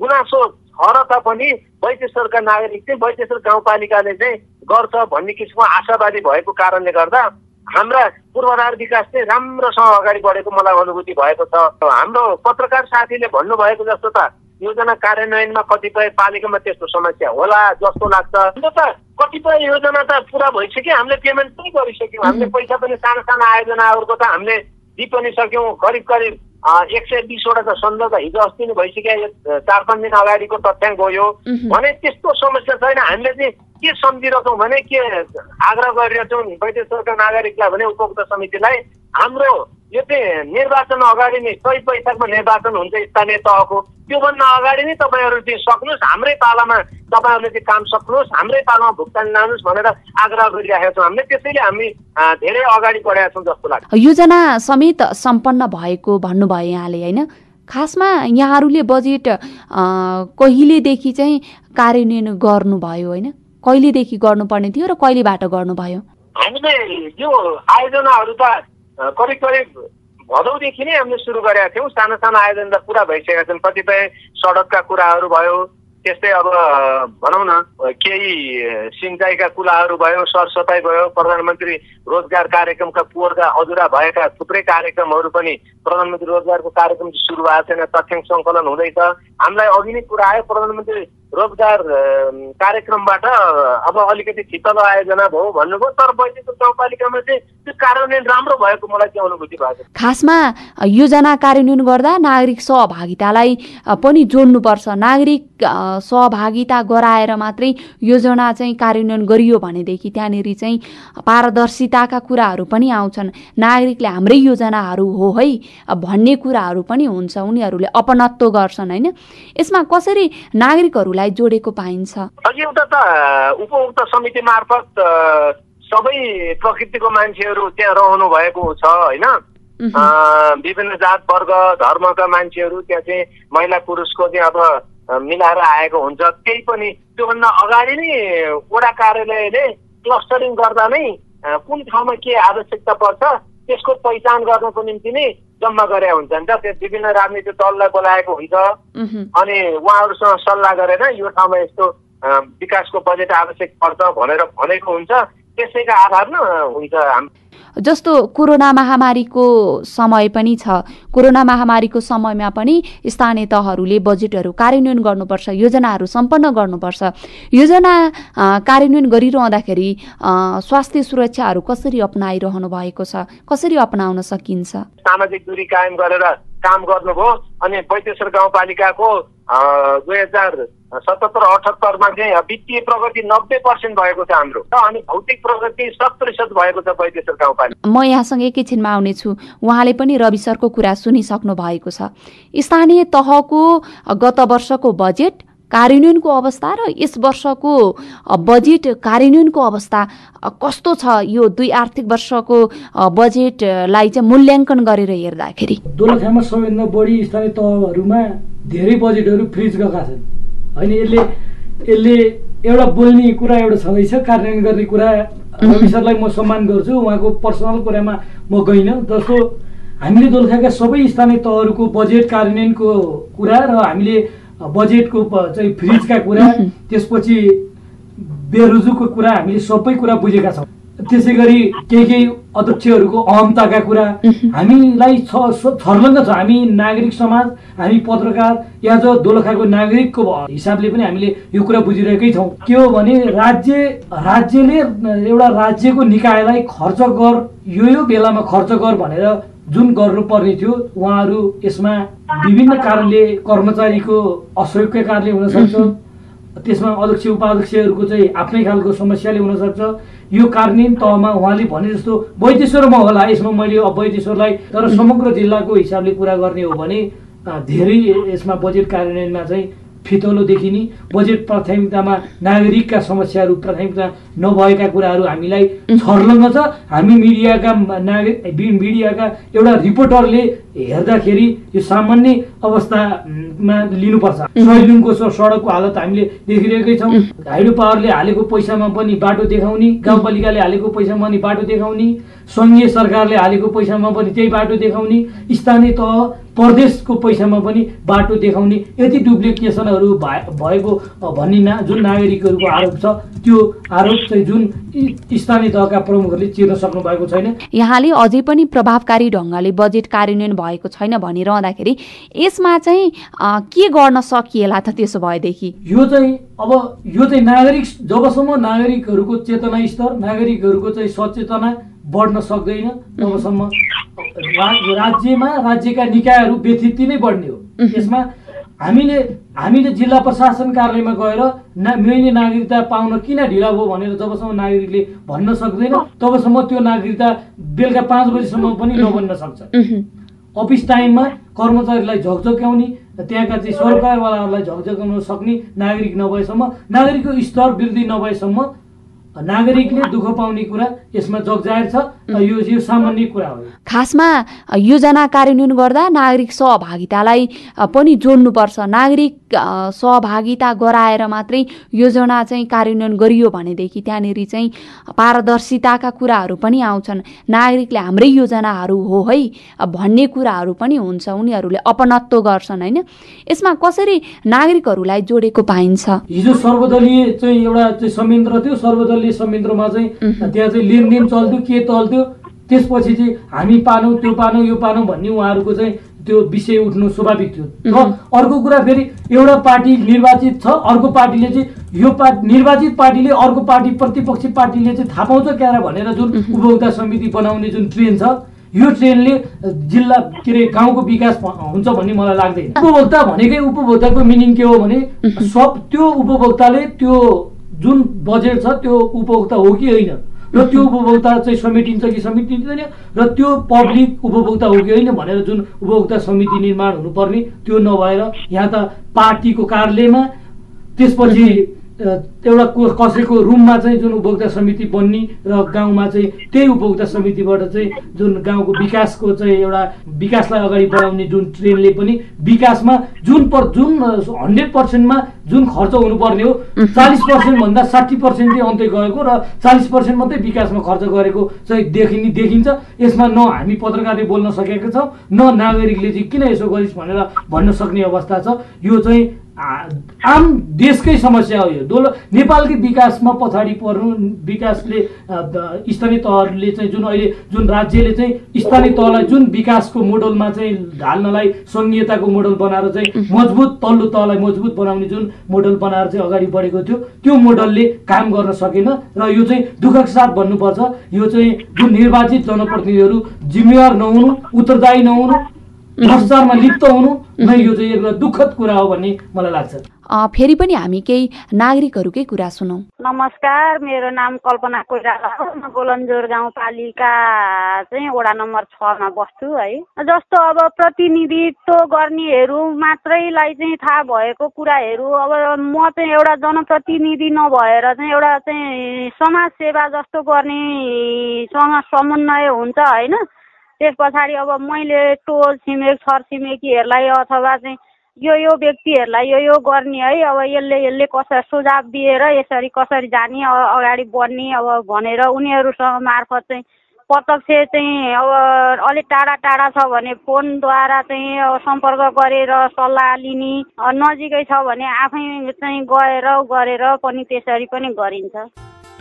गुनासो छ र तापनि वैद्यश्वरका नागरिक चाहिँ वैद्यश्वर गाउँपालिकाले चाहिँ गर्छ भन्ने किसिमको आशावादी भएको कारणले गर्दा हाम्रा पूर्वाधार विकास चाहिँ राम्रोसँग अगाडि बढेको मलाई अनुभूति भएको छ। हाम्रो पत्रकार साथीले भन्नुभएको जस्तो त योजना कार्यान्वयनमा कतिपय पालिकामा त्यस्तो समस्या होला जस्तो लाग्छ। त कतिपय योजना त पुरा भइसक्यो हामीले पेमेन्ट पनि गरिसक्यौँ। हामीले पैसा पनि साना साना आयोजनाहरूको त हामीले दिइ पनि सक्यौँ। करिब करिब एक सय बिसवटा त सम्झौता हिजो अस्ति नै भइसक्यो चार पाँच दिन अगाडिको तथ्याङ्क हो यो। भने त्यस्तो समस्या छैन। हामीले चाहिँ के सम्झिरहेछौँ भने के आग्रह गरिरहेछौँ वैदेश्वरका नागरिकलाई भने उपभोक्ता समितिलाई हाम्रो यो चाहिँ निर्वाचन अगाडि नै सही पैसाको निर्वाचन हुन्छ स्थानीय तहको। त्योभन्दा अगाडि नै तपाईँहरू चाहिँ सक्नुहोस् हाम्रै पालामा तपाईँहरूले चाहिँ काम सक्नुहोस् हाम्रै पालामा भुक्तानी लानुहोस् भनेर आग्रह गरिरहेका छौँ। हामीले त्यसैले हामी धेरै अगाडि बढेका छौँ जस्तो लाग्छ। योजना समेत सम्पन्न भएको भन्नुभयो यहाँले होइन? खासमा यहाँहरूले बजेट कहिलेदेखि चाहिँ कार्यान्वयन गर्नुभयो होइन? कहिलेदेखि गर्नुपर्ने थियो र कहिलेबाट गर्नुभयो? हामीले यो आयोजनाहरू त करिब करिब भदौदेखि नै हामीले सुरु गरेका थियौँ। साना साना आयोजन त पुरा भइसकेका छन्। कतिपय सडकका कुराहरू भयो त्यस्तै अब भनौँ न केही सिँचाइका कुराहरू भयो सरसफाइ भयो प्रधानमन्त्री रोजगार कार्यक्रमका पोहोरका अधुरा भएका थुप्रै कार्यक्रमहरू पनि प्रधानमन्त्री रोजगारको कार्यक्रम सुरु भएको छैन तथ्याङ्क सङ्कलन हुँदैछ। हामीलाई अघि नै कुरा आयो प्रधानमन्त्री रोजगार कार्यक्रमबाट अब अलिकति शीतल आयोजना भयो भन्नुभयो तर वैद्यको गाउँपालिकामा चाहिँ त्यो कार्यान्वयन राम्रो भएको मलाई चाहिँ अनुभूति भएको खासमा योजना कार्यान्वयन गर्दा नागरिक सहभागितालाई पनि जोड्नुपर्छ। नागरिक सहभागिता गराएर मात्रै योजना चाहिँ कार्यान्वयन गरियो भनेदेखि त्यहाँनिर चाहिँ पारदर्शिताका कुराहरू पनि आउँछन्। नागरिकले हाम्रै योजनाहरू हो है भन्ने कुराहरू पनि हुन्छ। उनीहरूले अपनत्व गर्छन् होइन? यसमा कसरी नागरिकहरूलाई जोडेको पाइन्छ। एउटा त उपभोक्ता समिति मार्फत सबै प्रकृतिको मान्छेहरू त्यहाँ रहनु भएको छ होइन? विभिन्न जात वर्ग धर्मका मान्छेहरू त्यहाँ चाहिँ महिला पुरुषको चाहिँ अब मिलाएर आएको हुन्छ। केही पनि त्योभन्दा अगाडि नै वडा कार्यालयले क्लस्टरिङ गर्दा नै कुन ठाउँमा के आवश्यकता पर्छ त्यसको पहिचान गर्नको निम्ति नै जम्मा गरे हुन्छ नि त। त्यो विभिन्न राजनीतिक दललाई बोलाएको हुन्छ। अनि उहाँहरूसँग सल्लाह गरेर यो ठाउँमा यस्तो विकासको बजेट आवश्यक पर्छ भनेर भनेको हुन्छ। त्यसैका आधारमा हुन्छ जस्तो कोरोना महामारीको समय पनि छ कोरोना महामारीको समयमा पनि स्थानीय तहहरूले बजेटहरू कार्यान्वयन गर्नुपर्छ योजनाहरू सम्पन्न गर्नुपर्छ। योजना कार्यान्वयन गरिरहँदाखेरि स्वास्थ्य सुरक्षाहरू कसरी अप्नाइरहनु भएको छ कसरी अपनाउन सकिन्छ? सामाजिक दूरी कायम गरेर काम गर्नुभयो अनि गाउँपालिकाको दुई हजार सतहत्तर अठहत्तरमा चाहिँ वित्तीय प्रगति नब्बे पर्सेन्ट भएको छ हाम्रो। अनि भौतिक प्रगति शत प्रतिशत भएको छ वैदेश्वर गाउँपालिका। म यहाँसँग एकैछिनमा आउनेछु। उहाँले पनि रवि सरको कुरा सुनिसक्नु भएको छ। स्थानीय तहको गत वर्षको बजेट कार्यान्वयनको अवस्था र यस वर्षको बजेट कार्यान्वयनको अवस्था कस्तो छ? यो दुई आर्थिक वर्षको बजेटलाई चाहिँ मूल्याङ्कन गरेर हेर्दाखेरि। दोलखामा सबैभन्दा बढी स्थानीय तहहरूमा धेरै बजेटहरू फ्रिज गएका छन्। होइन यसले यसले एउटा बोल्ने कुरा एउटा छँदैछ कार्यान्वयन गर्ने कुरा। रवि म सम्मान गर्छु उहाँको पर्सनल कुरामा म गइनँ। जस्तो हामीले दोलखाका सबै स्थानीय तहहरूको बजेट कार्यान्वयनको कुरा र हामीले बजेटको चाहिँ फ्रिजका कुरा त्यसपछि बेरोजुको कुरा हामीले सबै कुरा बुझेका छौँ। त्यसै गरी केही केही अध्यक्षहरूको अहमताका कुरा। हामीलाई छर्लङ्ग छ। हामी नागरिक समाज हामी पत्रकार या जो दोलखाको नागरिकको हिसाबले पनि हामीले यो कुरा बुझिरहेकै छौँ। के हो भने राज्य राज्यले एउटा राज्यको निकायलाई खर्च गर यो यो बेलामा खर्च गर भनेर जुन गर्नुपर्ने थियो उहाँहरू यसमा विभिन्न कारणले कर्मचारीको असहयोगका कारणले हुनसक्छ। त्यसमा अध्यक्ष उपाध्यक्षहरूको चाहिँ आफ्नै खालको समस्याले हुनसक्छ। यो कार्यान्वयन तहमा उहाँले भने जस्तो वैदेश्वरमा होला यसमा मैले वैदेश्वरलाई तर समग्र जिल्लाको हिसाबले कुरा गर्ने हो भने धेरै यसमा बजेट कार्यान्वयनमा चाहिँ फितलो देखिने बजेट प्राथमिकतामा नागरिकका समस्याहरू प्राथमिकता नभएका कुराहरू हामीलाई छर्लङ्ग छ। हामी मिडियाका नागरिक मिडियाका एउटा रिपोर्टरले हेर्दाखेरि यो सामान्य अवस्थामा लिनुपर्छ। सैलुङको सडकको हालत हामीले देखिरहेकै छौँ। हाइड्रो पावरले हालेको पैसामा पनि बाटो देखाउने गाउँपालिकाले हालेको पैसामा पनि बाटो देखाउने सङ्घीय सरकारले हालेको पैसामा पनि त्यही बाटो देखाउने स्थानीय तह प्रदेशको पैसामा पनि बाटो देखाउने यति डुप्लिकेसनहरू भएको भन्ने ना जुन नागरिकहरूको आरोप छ त्यो आरोप चाहिँ जुन स्थानीय तहका प्रमुखहरूले चिर्न सक्नु भएको छैन। यहाँले अझै पनि प्रभावकारी ढङ्गले बजेट कार्यान्वयन भएको छैन भनिरहँदाखेरि यसमा चाहिँ के गर्न सकिएला त त्यसो भएदेखि? यो चाहिँ अब यो चाहिँ नागरिक जबसम्म नागरिकहरूको चेतना स्तर नागरिकहरूको चाहिँ सचेतना बढ्न सक्दैन तबसम्म राज्यमा राज्यका निकायहरू व्यथिति नै बढ्ने हो। यसमा हामीले हामीले जिल्ला प्रशासन कार्यालयमा गएर ना मैले नागरिकता पाउन किन ढिला भयो भनेर जबसम्म नागरिकले भन्न सक्दैन तबसम्म त्यो नागरिकता बेलुका पाँच बजीसम्म पनि नबन्न सक्छ। अफिस टाइममा कर्मचारीलाई झकझक्याउने त्यहाँका चाहिँ सरकारवालाहरूलाई झकझकाउन सक्ने नागरिक नभएसम्म नागरिकको स्तर वृद्धि नभएसम्म नागरिकले दुःख पाउने कुरा यसमा जगजाहेर छ यो यो सामान्य कुरा हो। खासमा योजना कार्यान्वयन गर्दा नागरिक सहभागितालाई पनि जोड्नुपर्छ। नागरिक सहभागिता गराएर मात्रै योजना चाहिँ कार्यान्वयन गरियो भनेदेखि त्यहाँनिर चाहिँ पारदर्शिताका कुराहरू पनि आउँछन्। नागरिकले हाम्रै योजनाहरू हो है भन्ने कुराहरू पनि हुन्छ। उनीहरूले अपनत्व गर्छन् होइन। यसमा कसरी नागरिकहरूलाई जोडेको पाइन्छ? हिजो सर्वदलीय चाहिँ एउटा चाहिँ संयन्त्र थियो। सर्वदलीय संयन्त्रमा चाहिँ त्यहाँ चाहिँ लेनदेन चल्थ्यो के चल्थ्यो त्यसपछि चाहिँ हामी पानौँ त्यो पानौँ यो पानौँ भन्ने उहाँहरूको चाहिँ त्यो विषय उठ्नु स्वाभाविक थियो। र अर्को कुरा फेरि एउटा पार्टी निर्वाचित छ अर्को पार्टीले चाहिँ यो पार्टी निर्वाचित पार्टीले अर्को पार्टी प्रतिपक्षी पार्टीले चाहिँ थाहा पाउँछ क्यारा भनेर जुन उपभोक्ता समिति बनाउने जुन ट्रेन छ यो ट्रेनले जिल्ला के अरे गाउँको विकास हुन्छ भन्ने मलाई लाग्दैन। उपभोक्ता भनेकै उपभोक्ताको मिनिङ के हो भने सब त्यो उपभोक्ताले त्यो जुन बजेट छ त्यो उपभोक्ता हो कि होइन? र त्यो <laughs> उपभोक्ता चाहिँ समेटिन्छ कि समेटिँदैन र त्यो पब्लिक उपभोक्ता हो कि होइन भनेर जुन उपभोक्ता समिति निर्माण हुनुपर्ने त्यो नभएर यहाँ त पार्टीको कार्यालयमा त्यसपछि <laughs> एउटा कसैको रुममा चाहिँ जुन उपभोक्ता समिति बन्ने र गाउँमा चाहिँ त्यही उपभोक्ता समितिबाट चाहिँ जुन गाउँको विकासको चाहिँ एउटा विकासलाई अगाडि बढाउने जुन ट्रेनले पनि विकासमा जुन पर जुन हन्ड्रेड पर्सेन्टमा जुन खर्च हुनुपर्ने हो चालिस पर्सेन्टभन्दा साठी पर्सेन्ट चाहिँ अन्त्य गएको र चालिस पर्सेन्ट मात्रै विकासमा खर्च गरेको चाहिँ देखिने देखिन्छ। यसमा न हामी पत्रकारले बोल्न सकेका छौँ न नागरिकले चाहिँ किन यसो गरिस् भनेर भन्न सक्ने अवस्था छ। यो चाहिँ आम देशकै समस्या हो यो। दोलो नेपालकै विकासमा पछाडि पर्नु विकासले स्थानीय तहहरूले चाहिँ जुन अहिले जुन राज्यले चाहिँ स्थानीय तहलाई जुन विकासको मोडलमा चाहिँ ढाल्नलाई सङ्घीयताको मोडल बनाएर चाहिँ मजबुत तल्लो तहलाई मजबुत बनाउने जुन मोडल बनाएर चाहिँ अगाडि बढेको थियो त्यो मोडलले काम गर्न सकेन र यो चाहिँ दुःखको साथ भन्नुपर्छ। यो चाहिँ जुन निर्वाचित जनप्रतिनिधिहरू जिम्मेवार नहुनु उत्तरदायी नहुनु भ्रष्टाचारमा लिप्त हुनु नै यो चाहिँ एउटा दुःखद कुरा हो भन्ने मलाई लाग्छ। फेरि पनि हामी केही नागरिकहरूकै कुरा सुनौ। नमस्कार मेरो नाम कल्पना कोइराला हो। म गोलन्जोर गाउँपालिका चाहिँ वडा नम्बर छमा बस्छु है। जस्तो अब प्रतिनिधित्व गर्नेहरू मात्रैलाई चाहिँ थाहा भएको कुराहरू अब म चाहिँ एउटा जनप्रतिनिधि नभएर चाहिँ एउटा चाहिँ समाज सेवा जस्तो गर्नेसँग समन्वय हुन्छ होइन? त्यस पछाडि अब मैले टोल छिमेक छरछिमेकीहरूलाई अथवा चाहिँ यो यो व्यक्तिहरूलाई यो यो गर्ने है अब यसले यसले कसरी सुझाव दिएर यसरी कसरी जाने अगाडि बढ्ने अब भनेर उनीहरूसँग मार्फत चाहिँ प्रत्यक्ष चाहिँ अब अलिक टाढा टाढा छ भने फोनद्वारा चाहिँ सम्पर्क गरेर सल्लाह लिने नजिकै छ भने आफै चाहिँ गएर गरेर पनि त्यसरी पनि गरिन्छ।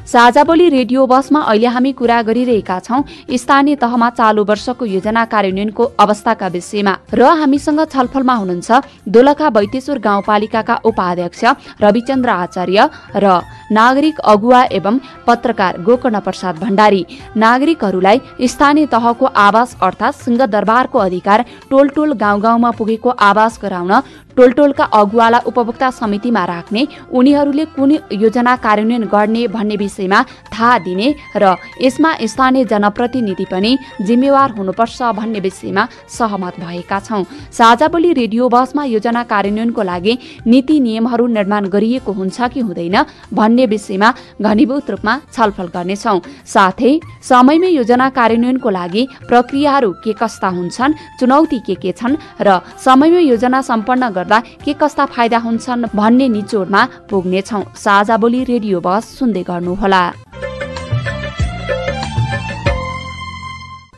साझाबोली रेडियो बसमा अहिले हामी कुरा गरिरहेका छौं। स्थानीय तहमा चालु वर्षको योजना कार्यान्वयनको अवस्थाका विषयमा। र हामीसँग छलफलमा हुनुहुन्छ दोलखा बैतेश्वर गाउँपालिकाका उपाध्यक्ष रविचन्द्र आचार्य र नागरिक अगुवा एवं पत्रकार गोकर्ण प्रसाद भण्डारी। नागरिकहरूलाई स्थानीय तहको आवास अर्थात् सिंहदरबारको अधिकार टोल टोल गाउँ गाउँमा पुगेको आवास गराउन टोलटोलका अगुवालाई उपभोक्ता समितिमा राख्ने उनीहरूले कुन योजना कार्यान्वयन गर्ने भन्ने विषयमा थाहा दिने र यसमा स्थानीय जनप्रतिनिधि पनि जिम्मेवार हुनुपर्छ भन्ने विषयमा सहमत भएका छौं। साझा बोली रेडियो बसमा योजना कार्यान्वयनको लागि नीति नियमहरू निर्माण गरिएको हुन्छ कि हुँदैन भन्ने विषयमा घनीभूत रूपमा छलफल गर्नेछौ। साथै समयमै योजना कार्यान्वयनको लागि प्रक्रियाहरू के कस्ता हुन्छन् चुनौती के के छन् र समयमै योजना सम्पन्न गर्दा के कस्ता फाइदा हुन्छन् भन्ने निचोडमा पुग्नेछौ साझा बोली रेडियो बस सुन्दै गर्नुहोला।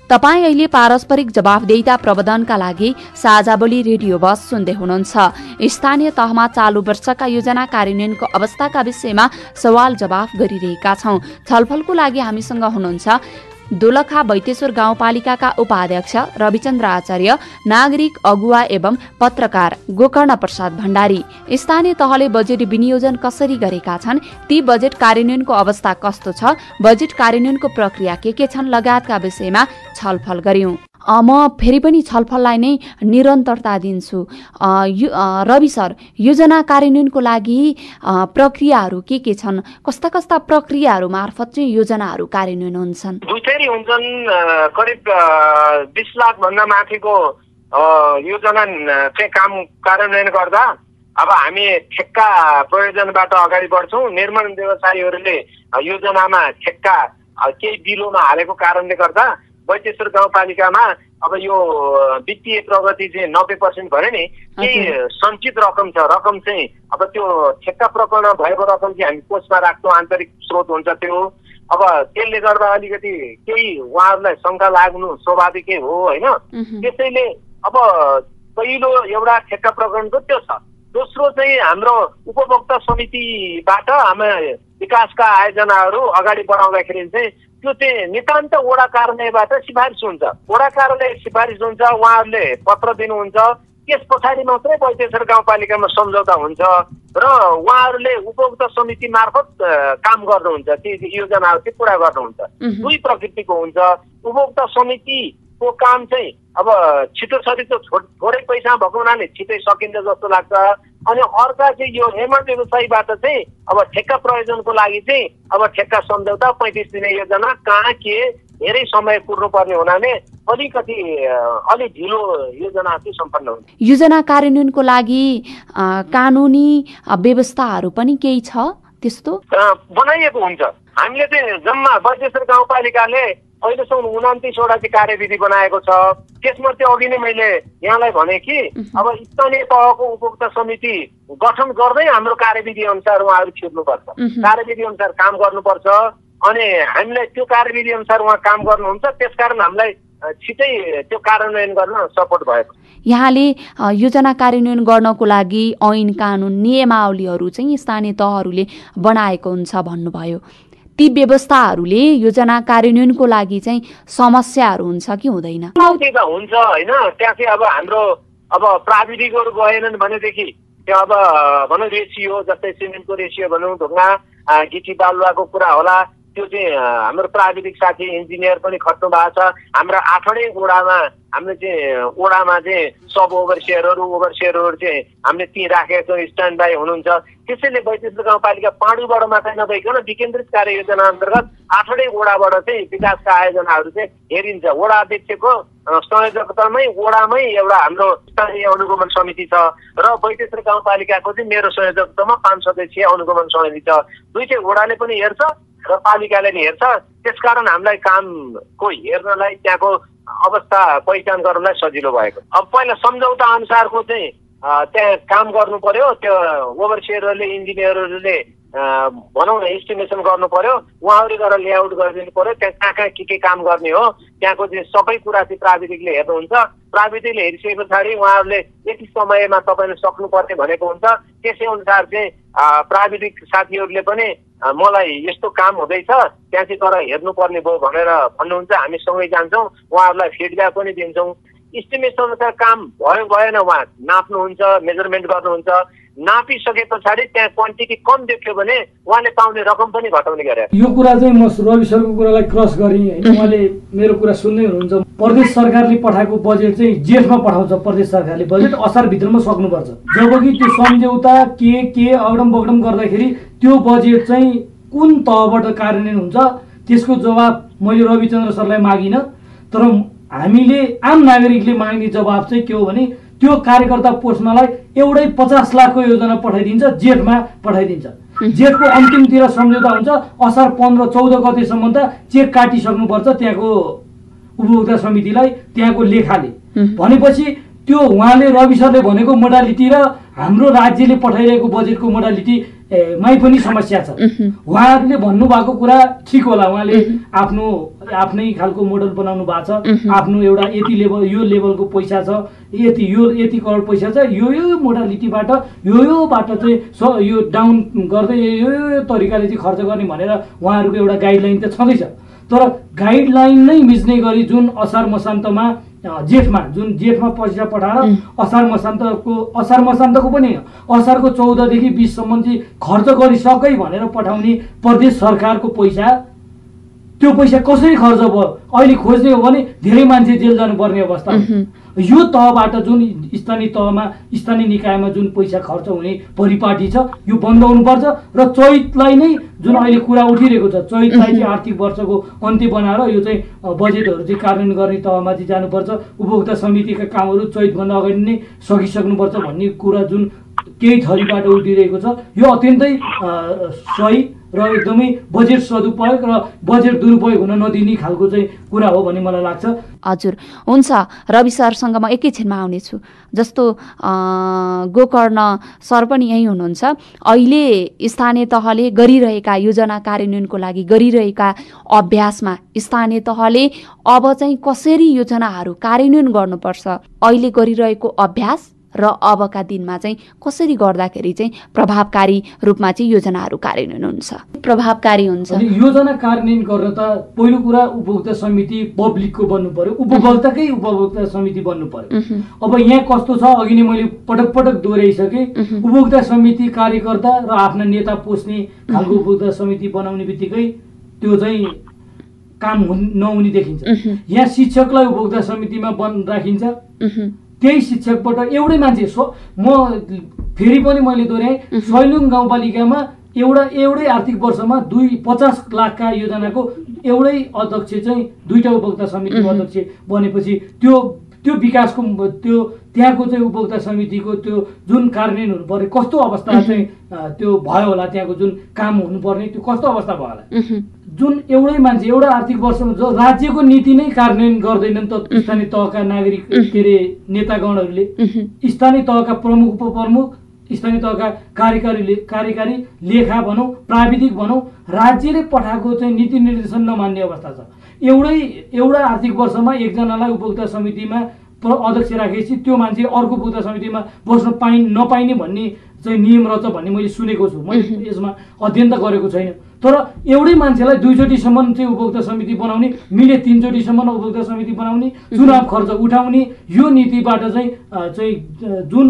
तपाईँ अहिले पारस्परिक जवाफदेहिता प्रबन्धनका लागि साझा बोली रेडियो बस सुन्दै हुनुहुन्छ। स्थानीय तहमा चालु वर्षका योजना कार्यान्वयनको अवस्थाका विषयमा सवाल जवाफ गरिरहेका छौं। छलफलको लागि हामीसँग हुनुहुन्छ दोलखा बैतेश्वर गाउँपालिकाका उपाध्यक्ष रविचन्द्र आचार्य नागरिक अगुवा एवं पत्रकार गोकर्ण प्रसाद भण्डारी। स्थानीय तहले बजेट विनियोजन कसरी गरेका छन्? ती बजेट कार्यान्वयनको अवस्था कस्तो छ? बजेट कार्यान्वयनको प्रक्रिया के के छन्? लगायतका विषयमा छलफल गर्यौं। म फेरि पनि छलफललाई नै निरन्तरता दिन्छु। रवि सर योजना कार्यान्वयनको लागि प्रक्रियाहरू के के छन्? कस्ता कस्ता प्रक्रियाहरू मार्फत चाहिँ योजनाहरू कार्यान्वयन हुन्छन्? दुई हुन्छन् करिब बिस लाख भन्दा माथिको योजना चाहिँ काम कार्यान्वयन गर्दा अब हामी ठेक्का प्रयोजनबाट अगाडि बढ्छौँ। निर्माण व्यवसायीहरूले योजनामा ठेक्का केही बिलोमा हालेको कारणले गर्दा बैतेश्वर गाउँपालिकामा अब यो वित्तीय प्रगति चाहिँ नब्बे पर्सेन्ट भयो नि केही सञ्चित रकम छ। रकम चाहिँ अब त्यो ठेक्का प्रकरण भएको रकम चाहिँ हामी कोषमा राख्छौँ आन्तरिक स्रोत हुन्छ त्यो। अब त्यसले गर्दा अलिकति केही उहाँहरूलाई शङ्का लाग्नु स्वाभाविकै हो होइन? त्यसैले अब पहिलो एउटा ठेक्का प्रकरणको त्यो छ। दोस्रो चाहिँ हाम्रो उपभोक्ता समितिबाट हाम्रो विकासका आयोजनाहरू अगाडि बढाउँदाखेरि चाहिँ त्यो चाहिँ नितान्त वडा कार्यालयबाट सिफारिस हुन्छ। वडा कार्यालय सिफारिस हुन्छ उहाँहरूले पत्र दिनुहुन्छ। त्यस पछाडि मात्रै बैतेश्वर गाउँपालिकामा सम्झौता हुन्छ र उहाँहरूले उपभोक्ता समिति मार्फत काम गर्नुहुन्छ। ती योजनाहरू चाहिँ पुरा गर्नुहुन्छ। दुई प्रकृतिको हुन्छ। उपभोक्ता समितिको काम चाहिँ अब छिटो छरिटो थोरै पैसा भएको हुनाले छिटै सकिन्छ जस्तो लाग्छ। अनि अर्का चाहिँ यो हेमन्त व्यवसायीबाट चाहिँ अब ठेक्का प्रयोजनको लागि चाहिँ अब ठेक्का सम्झौता पैँतिस दिने योजना कहाँ के धेरै समय कुर्नुपर्ने हुनाले अलिकति अलिक ढिलो योजना चाहिँ सम्पन्न हुन्छ। योजना कार्यान्वयनको लागि कानुनी व्यवस्थाहरू पनि केही छ त्यस्तो? बनाइएको हुन्छ। हामीले चाहिँ जम्मा बजेश्वर गाउँपालिकाले अहिलेसम्म उन्तिसवटा चाहिँ कार्यविधि बनाएको छ। त्यसमध्ये अघि नै मैले यहाँलाई भने कि अब स्थानीय तहको उपभोक्ता समिति गठन गर्दै हाम्रो कार्यविधि अनुसार उहाँहरू छिर्नुपर्छ। कार्यविधि अनुसार काम गर्नुपर्छ अनि हामीलाई त्यो कार्यविधि अनुसार उहाँ काम गर्नुहुन्छ त्यसकारण हामीलाई छिटै त्यो कार्यान्वयन गर्न सपोर्ट भएको। यहाँले योजना कार्यान्वयन गर्नको लागि ऐन कानुन नियमावलीहरू चाहिँ स्थानीय तहहरूले बनाएको हुन्छ भन्नुभयो। ती व्यवस्थाहरूले योजना कार्यान्वयनको लागि चाहिँ समस्याहरू हुन्छ कि हुँदैन? हुन्छ होइन? त्यहाँ चाहिँ अब हाम्रो अब प्राविधिकहरू गएनन् भनेदेखि त्यो अब भनौँ रेसियो जस्तै सिमेन्टको रेसियो भनौँ ढुङ्गा गिटी बालुवाको कुरा होला त्यो चाहिँ हाम्रो प्राविधिक साथी इन्जिनियर पनि खट्नु भएको छ। हाम्रो आठवटै वडामा हामीले चाहिँ वडामा चाहिँ सब ओभरसियरहरू ओभरसियरहरू चाहिँ हामीले ती राखेका छौँ स्ट्यान्ड बाई हुनुहुन्छ। त्यसैले बैतेश्वर गाउँपालिका पाँडुबाट मात्रै नभइकन विकेन्द्रित कार्य योजना अन्तर्गत आठवटै वडाबाट चाहिँ विकासका आयोजनाहरू चाहिँ हेरिन्छ। वडा अध्यक्षको संयोजकतामै वडामै एउटा हाम्रो स्थानीय अनुगमन समिति छ र बैतेश्वर गाउँपालिकाको चाहिँ मेरो संयोजकतामा पाँच सदस्यीय अनुगमन समिति छ। दुइटै वडाले पनि हेर्छ र पालिकाले नि हेर्छ त्यसकारण हामीलाई कामको हेर्नलाई त्यहाँको अवस्था पहिचान गर्नलाई सजिलो भएको अब पहिला सम्झौता अनुसारको चाहिँ त्यहाँ काम गर्नु पर्यो त्यो ओभरसियरहरूले इन्जिनियरहरूले भनौँ न इस्टिमेसन गर्नु पर्यो उहाँहरूले गरेर लेआउट गरिदिनु पर्यो त्यहाँ कहाँ कहाँ के के काम गर्ने हो त्यहाँको चाहिँ सबै कुरा चाहिँ प्राविधिकले हेर्नुहुन्छ। प्राविधिकले हेरिसके पछाडि उहाँहरूले यति समयमा तपाईँले सक्नुपर्ने भनेको हुन्छ। त्यसै अनुसार चाहिँ प्राविधिक साथीहरूले पनि मलाई यस्तो काम हुँदैछ त्यहाँ चाहिँ तर हेर्नुपर्ने भयो भनेर भन्नुहुन्छ हामी सँगै जान्छौँ उहाँहरूलाई फिडब्याक पनि दिन्छौँ। इस्टिमेसन अनुसार काम भयो भएन उहाँ नाप्नुहुन्छ मेजरमेन्ट गर्नुहुन्छ। नापिसके पछाडि त्यहाँ क्वान्टिटी कम देख्यो भने उहाँले पाउने रकम पनि घटाउने गरे। यो कुरा चाहिँ म रवि सरको कुरालाई क्रस गरेँ होइन उहाँले मेरो कुरा सुन्दै हुनुहुन्छ। प्रदेश सरकारले पठाएको बजेट चाहिँ जेठमा पठाउँछ प्रदेश सरकारले। बजेट असारभित्रमा सक्नुपर्छ। जबकि त्यो सम्झौता के के अगडम बगडम गर्दाखेरि त्यो बजेट चाहिँ कुन तहबाट कार्यान्वयन हुन्छ त्यसको जवाब मैले रविचन्द्र सरलाई मागिनँ। तर हामीले आम नागरिकले माग्ने जवाब चाहिँ के हो भने त्यो कार्यकर्ता पोस्टमालाई एउटै पचास लाखको योजना पठाइदिन्छ जेठमा पठाइदिन्छ। जेठको अन्तिमतिर सम्झौता हुन्छ असार पन्ध्र चौध गतेसम्म त चेक काटिसक्नुपर्छ त्यहाँको उपभोक्ता समितिलाई त्यहाँको लेखाले। भनेपछि त्यो उहाँले रवि सरले भनेको मोडालिटी र हाम्रो राज्यले पठाइरहेको बजेटको मोडालिटी मै पनि समस्या छ। उहाँहरूले भन्नुभएको कुरा ठिक होला। उहाँले आफ्नो आफ्नै खालको मोडल बनाउनु भएको छ। आफ्नो एउटा यति लेभल यो लेभलको पैसा छ। यति यो यति करोड पैसा छ। यो यो मोडालिटीबाट यो योबाट चाहिँ स यो डाउन गर्दै यो यो तरिकाले चाहिँ खर्च गर्ने भनेर उहाँहरूको एउटा गाइडलाइन त छँदैछ। तर गाइडलाइन नै मिच्ने गरी जुन असार मसान्तमा जेठमा जुन जेठमा पैसा पठाएर असार मसान्तको असार मसान्तको पनि असारको चौधदेखि बिससम्म चाहिँ खर्च गरिसकै भनेर पठाउने प्रदेश सरकारको पैसा। त्यो पैसा कसरी खर्च भयो? अहिले खोज्ने हो भने धेरै मान्छे जेल जानुपर्ने अवस्था। यो तहबाट जुन स्थानीय तहमा स्थानीय निकायमा जुन पैसा खर्च हुने परिपाटी छ यो बन्द हुनुपर्छ र चैतलाई नै जुन अहिले कुरा उठिरहेको छ चैतलाई चाहिँ आर्थिक वर्षको अन्त्य बनाएर यो चाहिँ बजेटहरू चाहिँ कार्यान्वयन गर्ने तहमा चाहिँ जानुपर्छ उपभोक्ता समितिका कामहरू चैतभन्दा अगाडि नै सकिसक्नुपर्छ भन्ने कुरा जुन केही थरीबाट उठिरहेको छ। यो अत्यन्तै सही र एकदमै बजेट सदुपयोग र बजेट दुरुपयोग हुन नदिने खालको चाहिँ कुरा हो भन्ने मलाई लाग्छ। हजुर हुन्छ। रवि सरसँग म एकैछिनमा आउनेछु। जस्तो गोकर्ण सर पनि यहीँ हुनुहुन्छ। अहिले स्थानीय तहले गरिरहेका योजना कार्यान्वयनको लागि गरिरहेका अभ्यासमा स्थानीय तहले अब चाहिँ कसरी योजनाहरू कार्यान्वयन गर्नुपर्छ? अहिले गरिरहेको अभ्यास र अबका दिनमा चाहिँ कसरी गर्दाखेरि चाहिँ प्रभावकारी रूपमा चाहिँ योजनाहरू कार्यान्वयन हुन्छ? प्रभावकारी हुन्छ। योजना कार्यान्वयन गर्न त पहिलो कुरा उपभोक्ता समिति पब्लिकको बन्नु पर्यो। उपभोक्ताकै उपभोक्ता समिति बन्नु पर्यो। अब यहाँ कस्तो छ? अघि नै मैले पटक पटक दोहोऱ्याइसकेँ उपभोक्ता समिति कार्यकर्ता र आफ्ना नेता पोस्ने खालको उपभोक्ता समिति बनाउने बित्तिकै त्यो चाहिँ काम नहुने देखिन्छ। यहाँ शिक्षकलाई उपभोक्ता समितिमा बन राखिन्छ। त्यही शिक्षकबाट एउटै मान्छे सो म फेरि पनि मैले दोहोऱ्याएँ सैलुङ गाउँपालिकामा एउटा एउटै आर्थिक वर्षमा दुई पचास लाखका योजनाको एउटै अध्यक्ष चाहिँ दुईवटा उपभोक्ता समितिको अध्यक्ष बनेपछि त्यो त्यो विकासको त्यो त्यहाँको चाहिँ उपभोक्ता समितिको त्यो जुन कार्यान्वयन हुनु पर्ने कस्तो अवस्था चाहिँ त्यो भयो होला त्यहाँको जुन काम हुनुपर्ने त्यो कस्तो अवस्था भयो होला? जुन एउटै मान्छे एउटा आर्थिक वर्षमा जो राज्यको नीति नै कार्यान्वयन गर्दैनन् त स्थानीय तहका नागरिक के अरे नेतागणहरूले स्थानीय तहका प्रमुख उपप्रमुख स्थानीय तहका कार्यकारी कार्यकारी लेखा भनौँ प्राविधिक भनौँ राज्यले पठाएको चाहिँ नीति निर्देशन नमान्ने अवस्था छ। एउटै एउटा आर्थिक वर्षमा एकजनालाई उपभोक्ता समितिमा अध्यक्ष राखेपछि त्यो मान्छे अर्को उपभोक्ता समितिमा बस्न पाइ नपाइने भन्ने चाहिँ नियम रहेछ भन्ने मैले सुनेको छु। मैले यसमा अध्ययन त गरेको छैन। तर एउटै मान्छेलाई दुईचोटिसम्म चाहिँ उपभोक्ता समिति बनाउने मिले तिनचोटिसम्म उपभोक्ता समिति बनाउने चुनाव खर्च उठाउने यो नीतिबाट चाहिँ चाहिँ जुन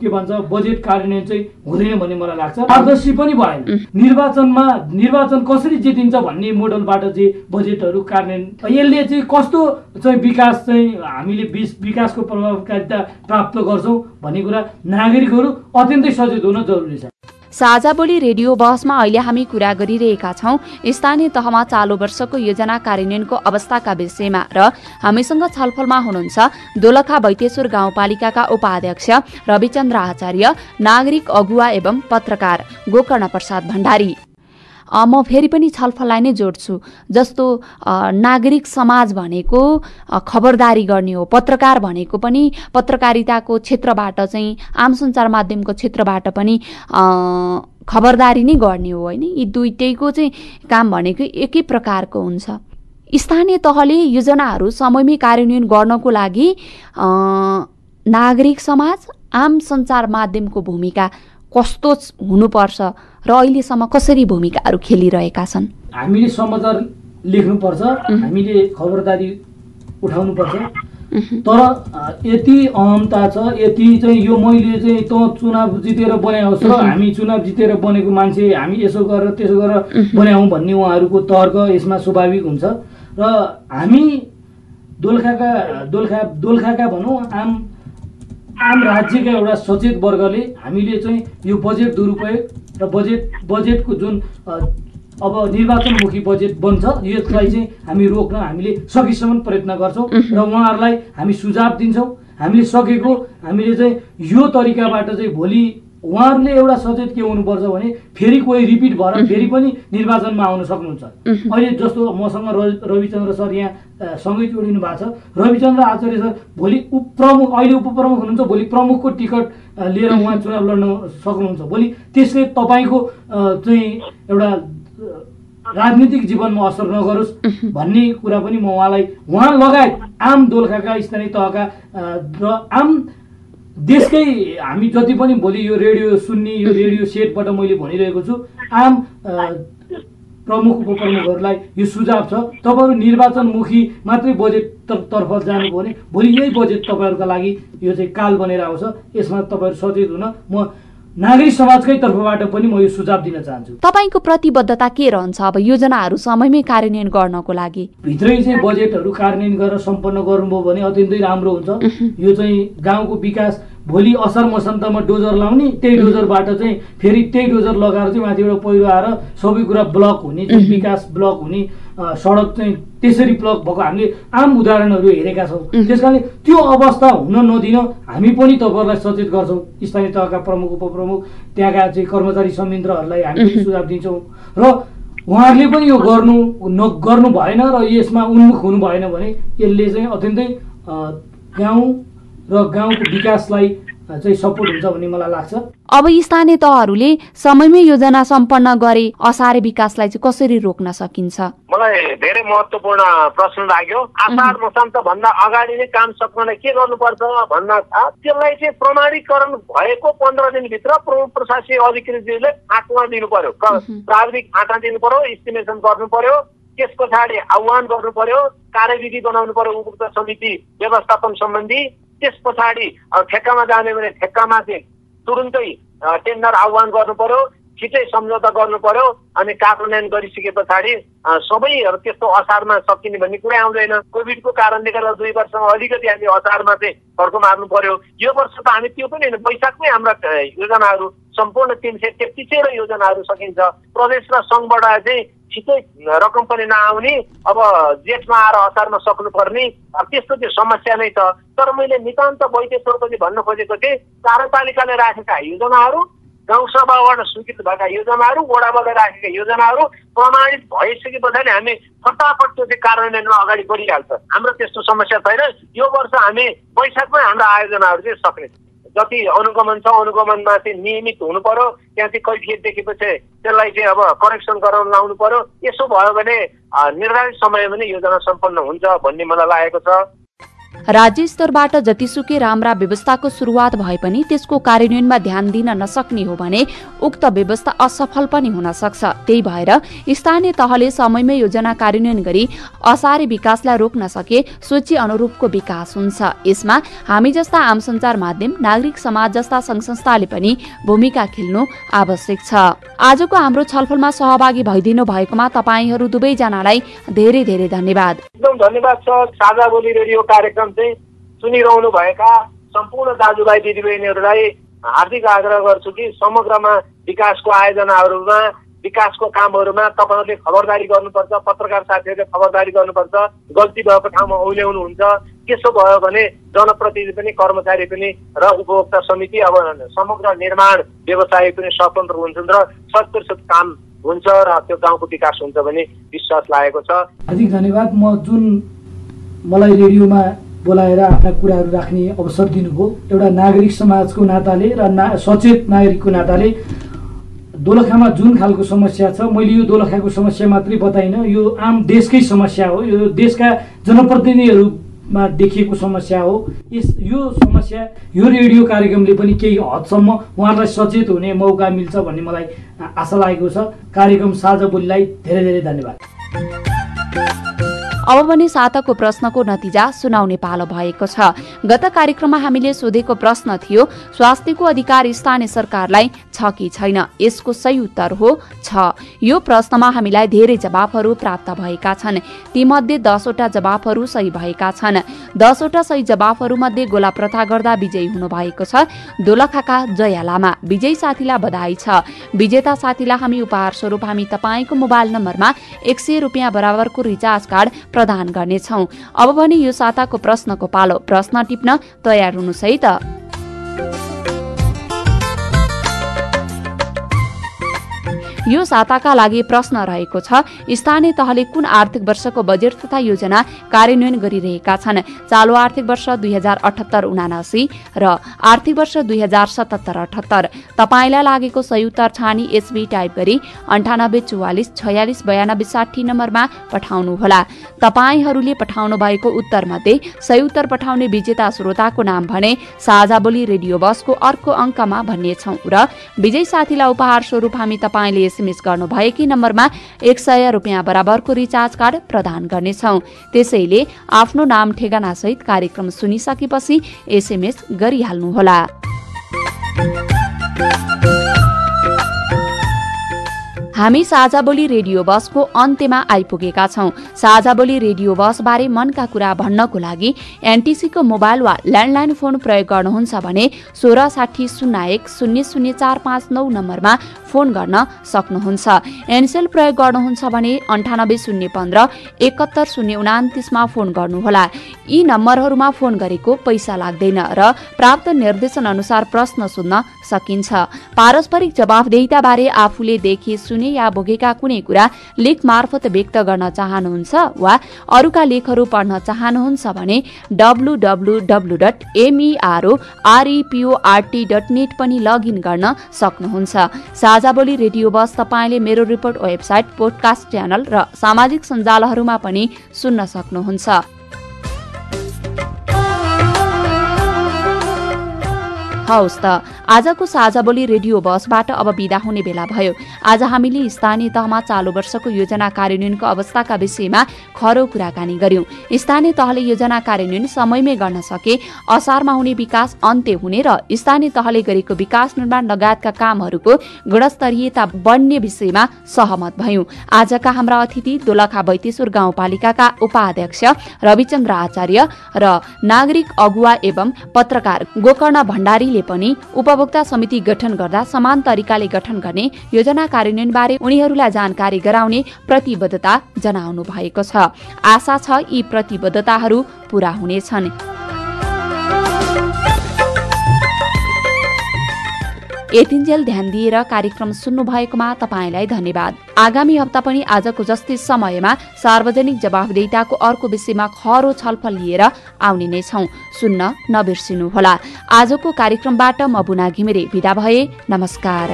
के भन्छ बजेट कार्यान्वयन चाहिँ हुँदैन भन्ने मलाई लाग्छ। पारदर्शी पनि भएन। निर्वाचनमा निर्वाचन कसरी जितिन्छ भन्ने मोडलबाट चाहिँ बजेटहरू कार्यान्वयन यसले चाहिँ कस्तो चाहिँ विकास चाहिँ हामीले विकासको प्रभावकारिता प्राप्त गर्छौँ भन्ने कुरा नागरिकहरू अत्यन्तै सचेत हुन जरुरी छ। साझा बोली रेडियो बहसमा अहिले हामी कुरा गरिरहेका छौँ। स्थानीय तहमा चालु वर्षको योजना कार्यान्वयनको अवस्थाका विषयमा र हामीसँग छलफलमा हुनुहुन्छ दोलखा बैतेश्वर गाउँपालिकाका उपाध्यक्ष रविचन्द्र आचार्य नागरिक अगुवा एवं पत्रकार गोकर्ण प्रसाद भण्डारी। म फेरि पनि छलफललाई नै जोड्छु। जस्तो नागरिक समाज भनेको खबरदारी गर्ने हो पत्रकार भनेको पनि पत्रकारिताको क्षेत्रबाट चाहिँ आम सञ्चार माध्यमको क्षेत्रबाट पनि खबरदारी नै गर्ने हो होइन? यी दुइटैको चाहिँ काम भनेको एकै प्रकारको हुन्छ। स्थानीय तहले योजनाहरू समयमै कार्यान्वयन गर्नको लागि नागरिक समाज आम सञ्चार माध्यमको भूमिका कस्तो हुनुपर्छ? र अहिलेसम्म कसरी भूमिकाहरू खेलिरहेका छन्? हामीले समाचार लेख्नुपर्छ हामीले खबरदारी उठाउनुपर्छ। तर यति अहमता छ यति चाहिँ यो मैले चाहिँ त चुनाव जितेर बनाएको र हामी चुनाव जितेर बनेको मान्छे हामी यसो गरेर त्यसो गरेर बनायौँ भन्ने उहाँहरूको तर्क यसमा स्वाभाविक हुन्छ। र हामी दोलखाका दोलखा दोलखाका भनौँ आम आम राज्यका एउटा सचेत वर्गले हामीले चाहिँ यो बजेट दुरुपयोग र बजेट बजेटको जुन अब निर्वाचनमुखी बजेट बन्छ यसलाई चाहिँ हामी रोक्न हामीले सकेसम्म प्रयत्न गर्छौँ र उहाँहरूलाई हामी सुझाव दिन्छौँ। हामीले सकेको हामीले चाहिँ यो तरिकाबाट चाहिँ भोलि उहाँहरूले एउटा सचेत के हुनुपर्छ भने फेरि कोही रिपिट भएर फेरि पनि निर्वाचनमा आउन सक्नुहुन्छ। अहिले जस्तो मसँग रविचन्द्र सर यहाँ सँगै जोडिनु भएको छ। रविचन्द्र आचार्य सर भोलि उपप्रमुख अहिले उपप्रमुख हुनुहुन्छ भोलि प्रमुखको टिकट लिएर उहाँ चुनाव लड्न सक्नुहुन्छ। भोलि त्यसले तपाईँको चाहिँ एउटा राजनीतिक जीवनमा असर नगरोस् भन्ने कुरा पनि म उहाँलाई उहाँ लगायत आम दोलखाका स्थानीय तहका र आम देशकै हामी जति पनि भोलि यो रेडियो सुन्ने यो रेडियो सेटबाट मैले भनिरहेको छु आम प्रमुख उपप्रमुखहरूलाई यो सुझाव छ। तपाईँहरू निर्वाचनमुखी मात्रै बजेट तर्फ जानुभयो भने भोलि यही बजेट तपाईँहरूका लागि यो चाहिँ काल बनेर आउँछ। यसमा तपाईँहरू सचेत हुन म नागरिक समाजकै तर्फबाट पनि म यो सुझाव दिन चाहन्छु। तपाईँको प्रतिबद्धता के रहन्छ अब योजनाहरू समयमै कार्यान्वयन गर्नको लागि? भित्रै चाहिँ बजेटहरू कार्यान्वयन गरेर सम्पन्न गर्नुभयो भने अत्यन्तै राम्रो हुन्छ। यो चाहिँ गाउँको विकास भोलि असार मसन्तमा डोजर लाउने त्यही डोजरबाट चाहिँ फेरि त्यही डोजर लगाएर चाहिँ माथिबाट पहिरो आएर सबै कुरा ब्लक हुने विकास ब्लक हुने सडक चाहिँ त्यसरी ब्लक भएको हामीले आम उदाहरणहरू हेरेका छौँ। त्यस कारणले त्यो अवस्था हुन नदिन हामी पनि तपाईँहरूलाई सचेत गर्छौँ। स्थानीय तहका प्रमुख उपप्रमुख त्यहाँका चाहिँ कर्मचारी संयन्त्रहरूलाई हामी सुझाव दिन्छौँ। र उहाँहरूले पनि यो गर्नु न गर्नु भएन र यसमा उन्मुख हुनु भएन भने यसले चाहिँ अत्यन्तै गाउँ र गाउँको विकासलाई चाहिँ सपोर्ट हुन्छ भन्ने मलाई लाग्छ। अब स्थानीय तहहरूले समयमै योजना सम्पन्न गरे असारे विकासलाई चाहिँ कसरी रोक्न सकिन्छ? मलाई धेरै महत्त्वपूर्ण प्रश्न लाग्यो। आषाढ मसान्त भन्दा अगाडि नै काम सक्नलाई के गर्नुपर्छ भन्न छ त्यसलाई चाहिँ प्रमाणीकरण भएको पन्ध्र दिनभित्र प्रमुख प्रशासकीय अधिकृतजीले आँकमा दिनु पर्यो। प्राविधिक आँटा दिनु पर्यो इस्टिमेसन गर्नु पर्यो। त्यस पछाडि आह्वान गर्नु पर्यो कार्यविधि बनाउनु पर्यो उपभोक्ता समिति व्यवस्थापन सम्बन्धी। त्यस पछाडि ठेक्कामा जाने भने ठेक्कामा चाहिँ तुरुन्तै टेन्डर आह्वान गर्नु पर्यो। छिटै सम्झौता गर्नु पर्यो अनि कार्यान्वयन गरिसके पछाडि सबैहरू त्यस्तो असारमा सकिने भन्ने कुरै आउँदैन। कोभिडको कारणले गर्दा दुई वर्षमा अलिकति हामी असारमा चाहिँ फर्को मार्नु पर्यो। यो वर्ष त हामी त्यो पनि होइन वैशाखमै हाम्रा योजनाहरू सम्पूर्ण तिन सय तेत्तिसवटा योजनाहरू सकिन्छ। प्रदेश र सङ्घबाट चाहिँ छिटै रकम पनि नआउने अब जेठमा आएर असारमा सक्नुपर्ने त्यस्तो त्यो समस्या नै छ। तर मैले नितान्त वैद्यश्वरपछि भन्न खोजेको थिएँ कार्यपालिकाले राखेका योजनाहरू गाउँसभाबाट स्वीकृत भएका योजनाहरू वडाबाट राखेका योजनाहरू प्रमाणित भइसके पछाडि हामी फटाफट त्यो चाहिँ कार्यान्वयनमा अगाडि बढिहाल्छ। हाम्रो त्यस्तो समस्या छैन। यो वर्ष हामी वैशाखमै हाम्रा आयोजनाहरू चाहिँ सक्ने जति अनुगमन छ अनुगमनमा चाहिँ नियमित हुनु पर्यो। त्यहाँ चाहिँ कैफियत देखेपछि त्यसलाई चाहिँ अब करेक्सन गराउन लाउनु पर्यो। यसो भयो भने निर्धारित समयमा नै योजना सम्पन्न हुन्छ भन्ने मलाई लागेको छ। राज्य स्तरबाट जतिसुकै राम्रा व्यवस्थाको सुरुवात भए पनि त्यसको कार्यान्वयनमा ध्यान दिन नसक्ने हो भने उक्त व्यवस्था असफल पनि हुन सक्छ। त्यही भएर स्थानीय तहले समयमै योजना कार्यान्वयन गरी असारे विकासलाई रोक्न सके सोची अनुरूपको विकास हुन्छ। यसमा हामी जस्ता आम सञ्चार माध्यम नागरिक समाज जस्ता संघ संस्थाले पनि भूमिका खेल्नु आवश्यक छ। आजको हाम्रो छलफलमा सहभागी भइदिनु भएकोमा तपाईँहरू दुवैजनालाई धेरै धेरै धन्यवाद। एकदम धन्यवाद छ साझा बोली रेडियो कार्यक्रम कार्यक्रम चाहिँ सुनिरहनु भएका सम्पूर्ण दाजुभाइ दिदीबहिनीहरूलाई हार्दिक आग्रह गर्छु कि समग्रमा विकासको आयोजनाहरूमा विकासको कामहरूमा तपाईँहरूले खबरदारी गर्नुपर्छ पत्रकार साथीहरूले खबरदारी गर्नुपर्छ गल्ती भएको ठाउँमा औल्याउनुहुन्छ त्यसो भयो भने जनप्रतिनिधि पनि कर्मचारी पनि र उपभोक्ता समिति अब समग्र निर्माण व्यवसाय पनि स्वतन्त्र हुन्छन् र शत काम हुन्छ र त्यो गाउँको विकास हुन्छ भन्ने विश्वास लागेको छ। हार्दिक धन्यवाद। म जुन मलाई रेडियोमा बोलाएर आफ्ना कुराहरू राख्ने अवसर दिनुभयो। एउटा नागरिक समाजको नाताले र ना सचेत नागरिकको नाताले दोलखामा जुन खालको समस्या छ मैले यो दोलखाको समस्या मात्रै बताइनँ। यो आम देशकै समस्या हो। यो देशका जनप्रतिनिधिहरूमा देखिएको समस्या हो। यस यो समस्या यो रेडियो कार्यक्रमले पनि केही हदसम्म उहाँहरूलाई सचेत हुने मौका मिल्छ भन्ने मलाई आशा लागेको छ। कार्यक्रम साझा बोलीलाई धेरै धेरै धन्यवाद। अब भने साताको प्रश्नको नतिजा सुनाउने पालो भएको छ। गत कार्यक्रममा हामीले सोधेको प्रश्न थियो स्वास्थ्यको अधिकार स्थानीय सरकारलाई छ कि छैन? यसको सही उत्तर हो छ। यो प्रश्नमा हामीलाई धेरै जवाफहरू प्राप्त भएका छन्। तीमध्ये दसवटा जवाफहरू सही भएका छन्। दसवटा सही जवाफहरू मध्ये गोला प्रथा गर्दा विजयी हुनु भएको छ। दोलखाका जया लामा विजयी साथीलाई बधाई छ। विजेता साथीलाई हामी उपहार स्वरूप हामी तपाईँको मोबाइल नम्बरमा एक सय रुपियाँ बराबरको रिचार्ज कार्ड प्रदान गर्नेछौ। अब भने यो साताको प्रश्नको पालो प्रश्न टिप्न तयार हुनुहोस् है त यो साताका लागि प्रश्न रहेको छ स्थानीय तहले कुन आर्थिक वर्षको बजेट तथा योजना कार्यान्वयन गरिरहेका छन्? चालु आर्थिक वर्ष दुई हजार अठहत्तर उनासी र आर्थिक वर्ष दुई हजार सतहत्तर अठहत्तर। तपाईँलाई लागेको उत्तर छानी एसबी टाइप गरी अन्ठानब्बे चौवालिस छयालिस बयानब्बे साठी नम्बरमा पठाउनुहोला। तपाईँहरूले पठाउनु भएको उत्तर मध्ये सही उत्तर पठाउने विजेता श्रोताको नाम भने साझा बोली रेडियो बसको अर्को अङ्कमा भन्नेछौ र विजय साथीलाई उपहार स्वरूप हामी तपाईँले एसएमएस गर्नुभएकी नम्बरमा एक सय रुपियाँ बराबरको रिचार्ज कार्ड प्रदान गर्नेछौ। त्यसैले आफ्नो नाम ठेगाना सहित कार्यक्रम सुनिसकेपछि एसएमएस गरिहाल्नुहोला। हामी साझा बोली रेडियो बसको अन्त्यमा आइपुगेका छौं। साझा बोली रेडियो बस बारे मनका कुरा भन्नको लागि एनटिसीको मोबाइल वा ल्यान्डलाइन फोन प्रयोग गर्नुहुन्छ भने सोह्र साठी शून्य एक शून्य शून्य चार पाँच नौ नम्बरमा फोन गर्न सक्नुहुन्छ। एनसेल प्रयोग गर्नुहुन्छ भने अन्ठानब्बे शून्य पन्ध्र एकहत्तर शून्य उनातिसमा फोन गर्नुहोला। यी नम्बरहरूमा फोन गरेको पैसा लाग्दैन र प्राप्त निर्देशन अनुसार प्रश्न सोध्न सकिन्छ। पारस्परिक जवाफदेहिताबारे आफूले देखे सुने या भोगेका कुनै कुरा लेख मार्फत व्यक्त गर्न चाहनुहुन्छ वा अरूका लेखहरू पढ्न चाहनुहुन्छ भने W W W dot M E R O R E P O R T dot net पनि लगइन गर्न सक्नुहुन्छ। साझा बोली रेडियो बस तपाईँले मेरो रिपोर्ट वेबसाइट पोडकास्ट च्यानल र सामाजिक सञ्जालहरूमा पनि सुन्न सक्नुहुन्छ। हवस् त। आजको साझा बोली रेडियो बसबाट अब विदा हुने बेला भयो। आज हामीले स्थानीय तहमा चालु वर्षको योजना कार्यान्वयनको अवस्थाका विषयमा खरो कुराकानी गर्यौं। स्थानीय तहले योजना कार्यान्वयन समयमै गर्न सके असारमा हुने विकास अन्त्य हुने र स्थानीय तहले गरेको विकास निर्माण लगायतका कामहरूको गुणस्तरीयता बढ्ने विषयमा सहमत भयौं। आजका हाम्रा अतिथि दोलखा बैतेश्वर गाउँपालिकाका उपाध्यक्ष रविचन्द्र आचार्य र नागरिक अगुवा एवं पत्रकार गोकर्ण भण्डारीले पनि उपभोक्ता समिति गठन गर्दा समान तरिकाले गठन गर्ने योजना कार्यान्वयनबारे उनीहरूलाई जानकारी गराउने प्रतिबद्धता जनाउनु भएको छ। आशा छ यी प्रतिबद्धताहरू पूरा हुनेछन्। यतिन्जेल ध्यान दिएर कार्यक्रम सुन्नु भएकोमा तपाईँलाई धन्यवाद। आगामी हप्ता पनि आजको जस्तै समयमा सार्वजनिक जवाफदेताको अर्को विषयमा खरो छलफल लिएर आउने नै छौ। सुन्न नबिर्सिनुहोला। आजको कार्यक्रमबाट म बुना घिमिरे विदा भए नमस्कार।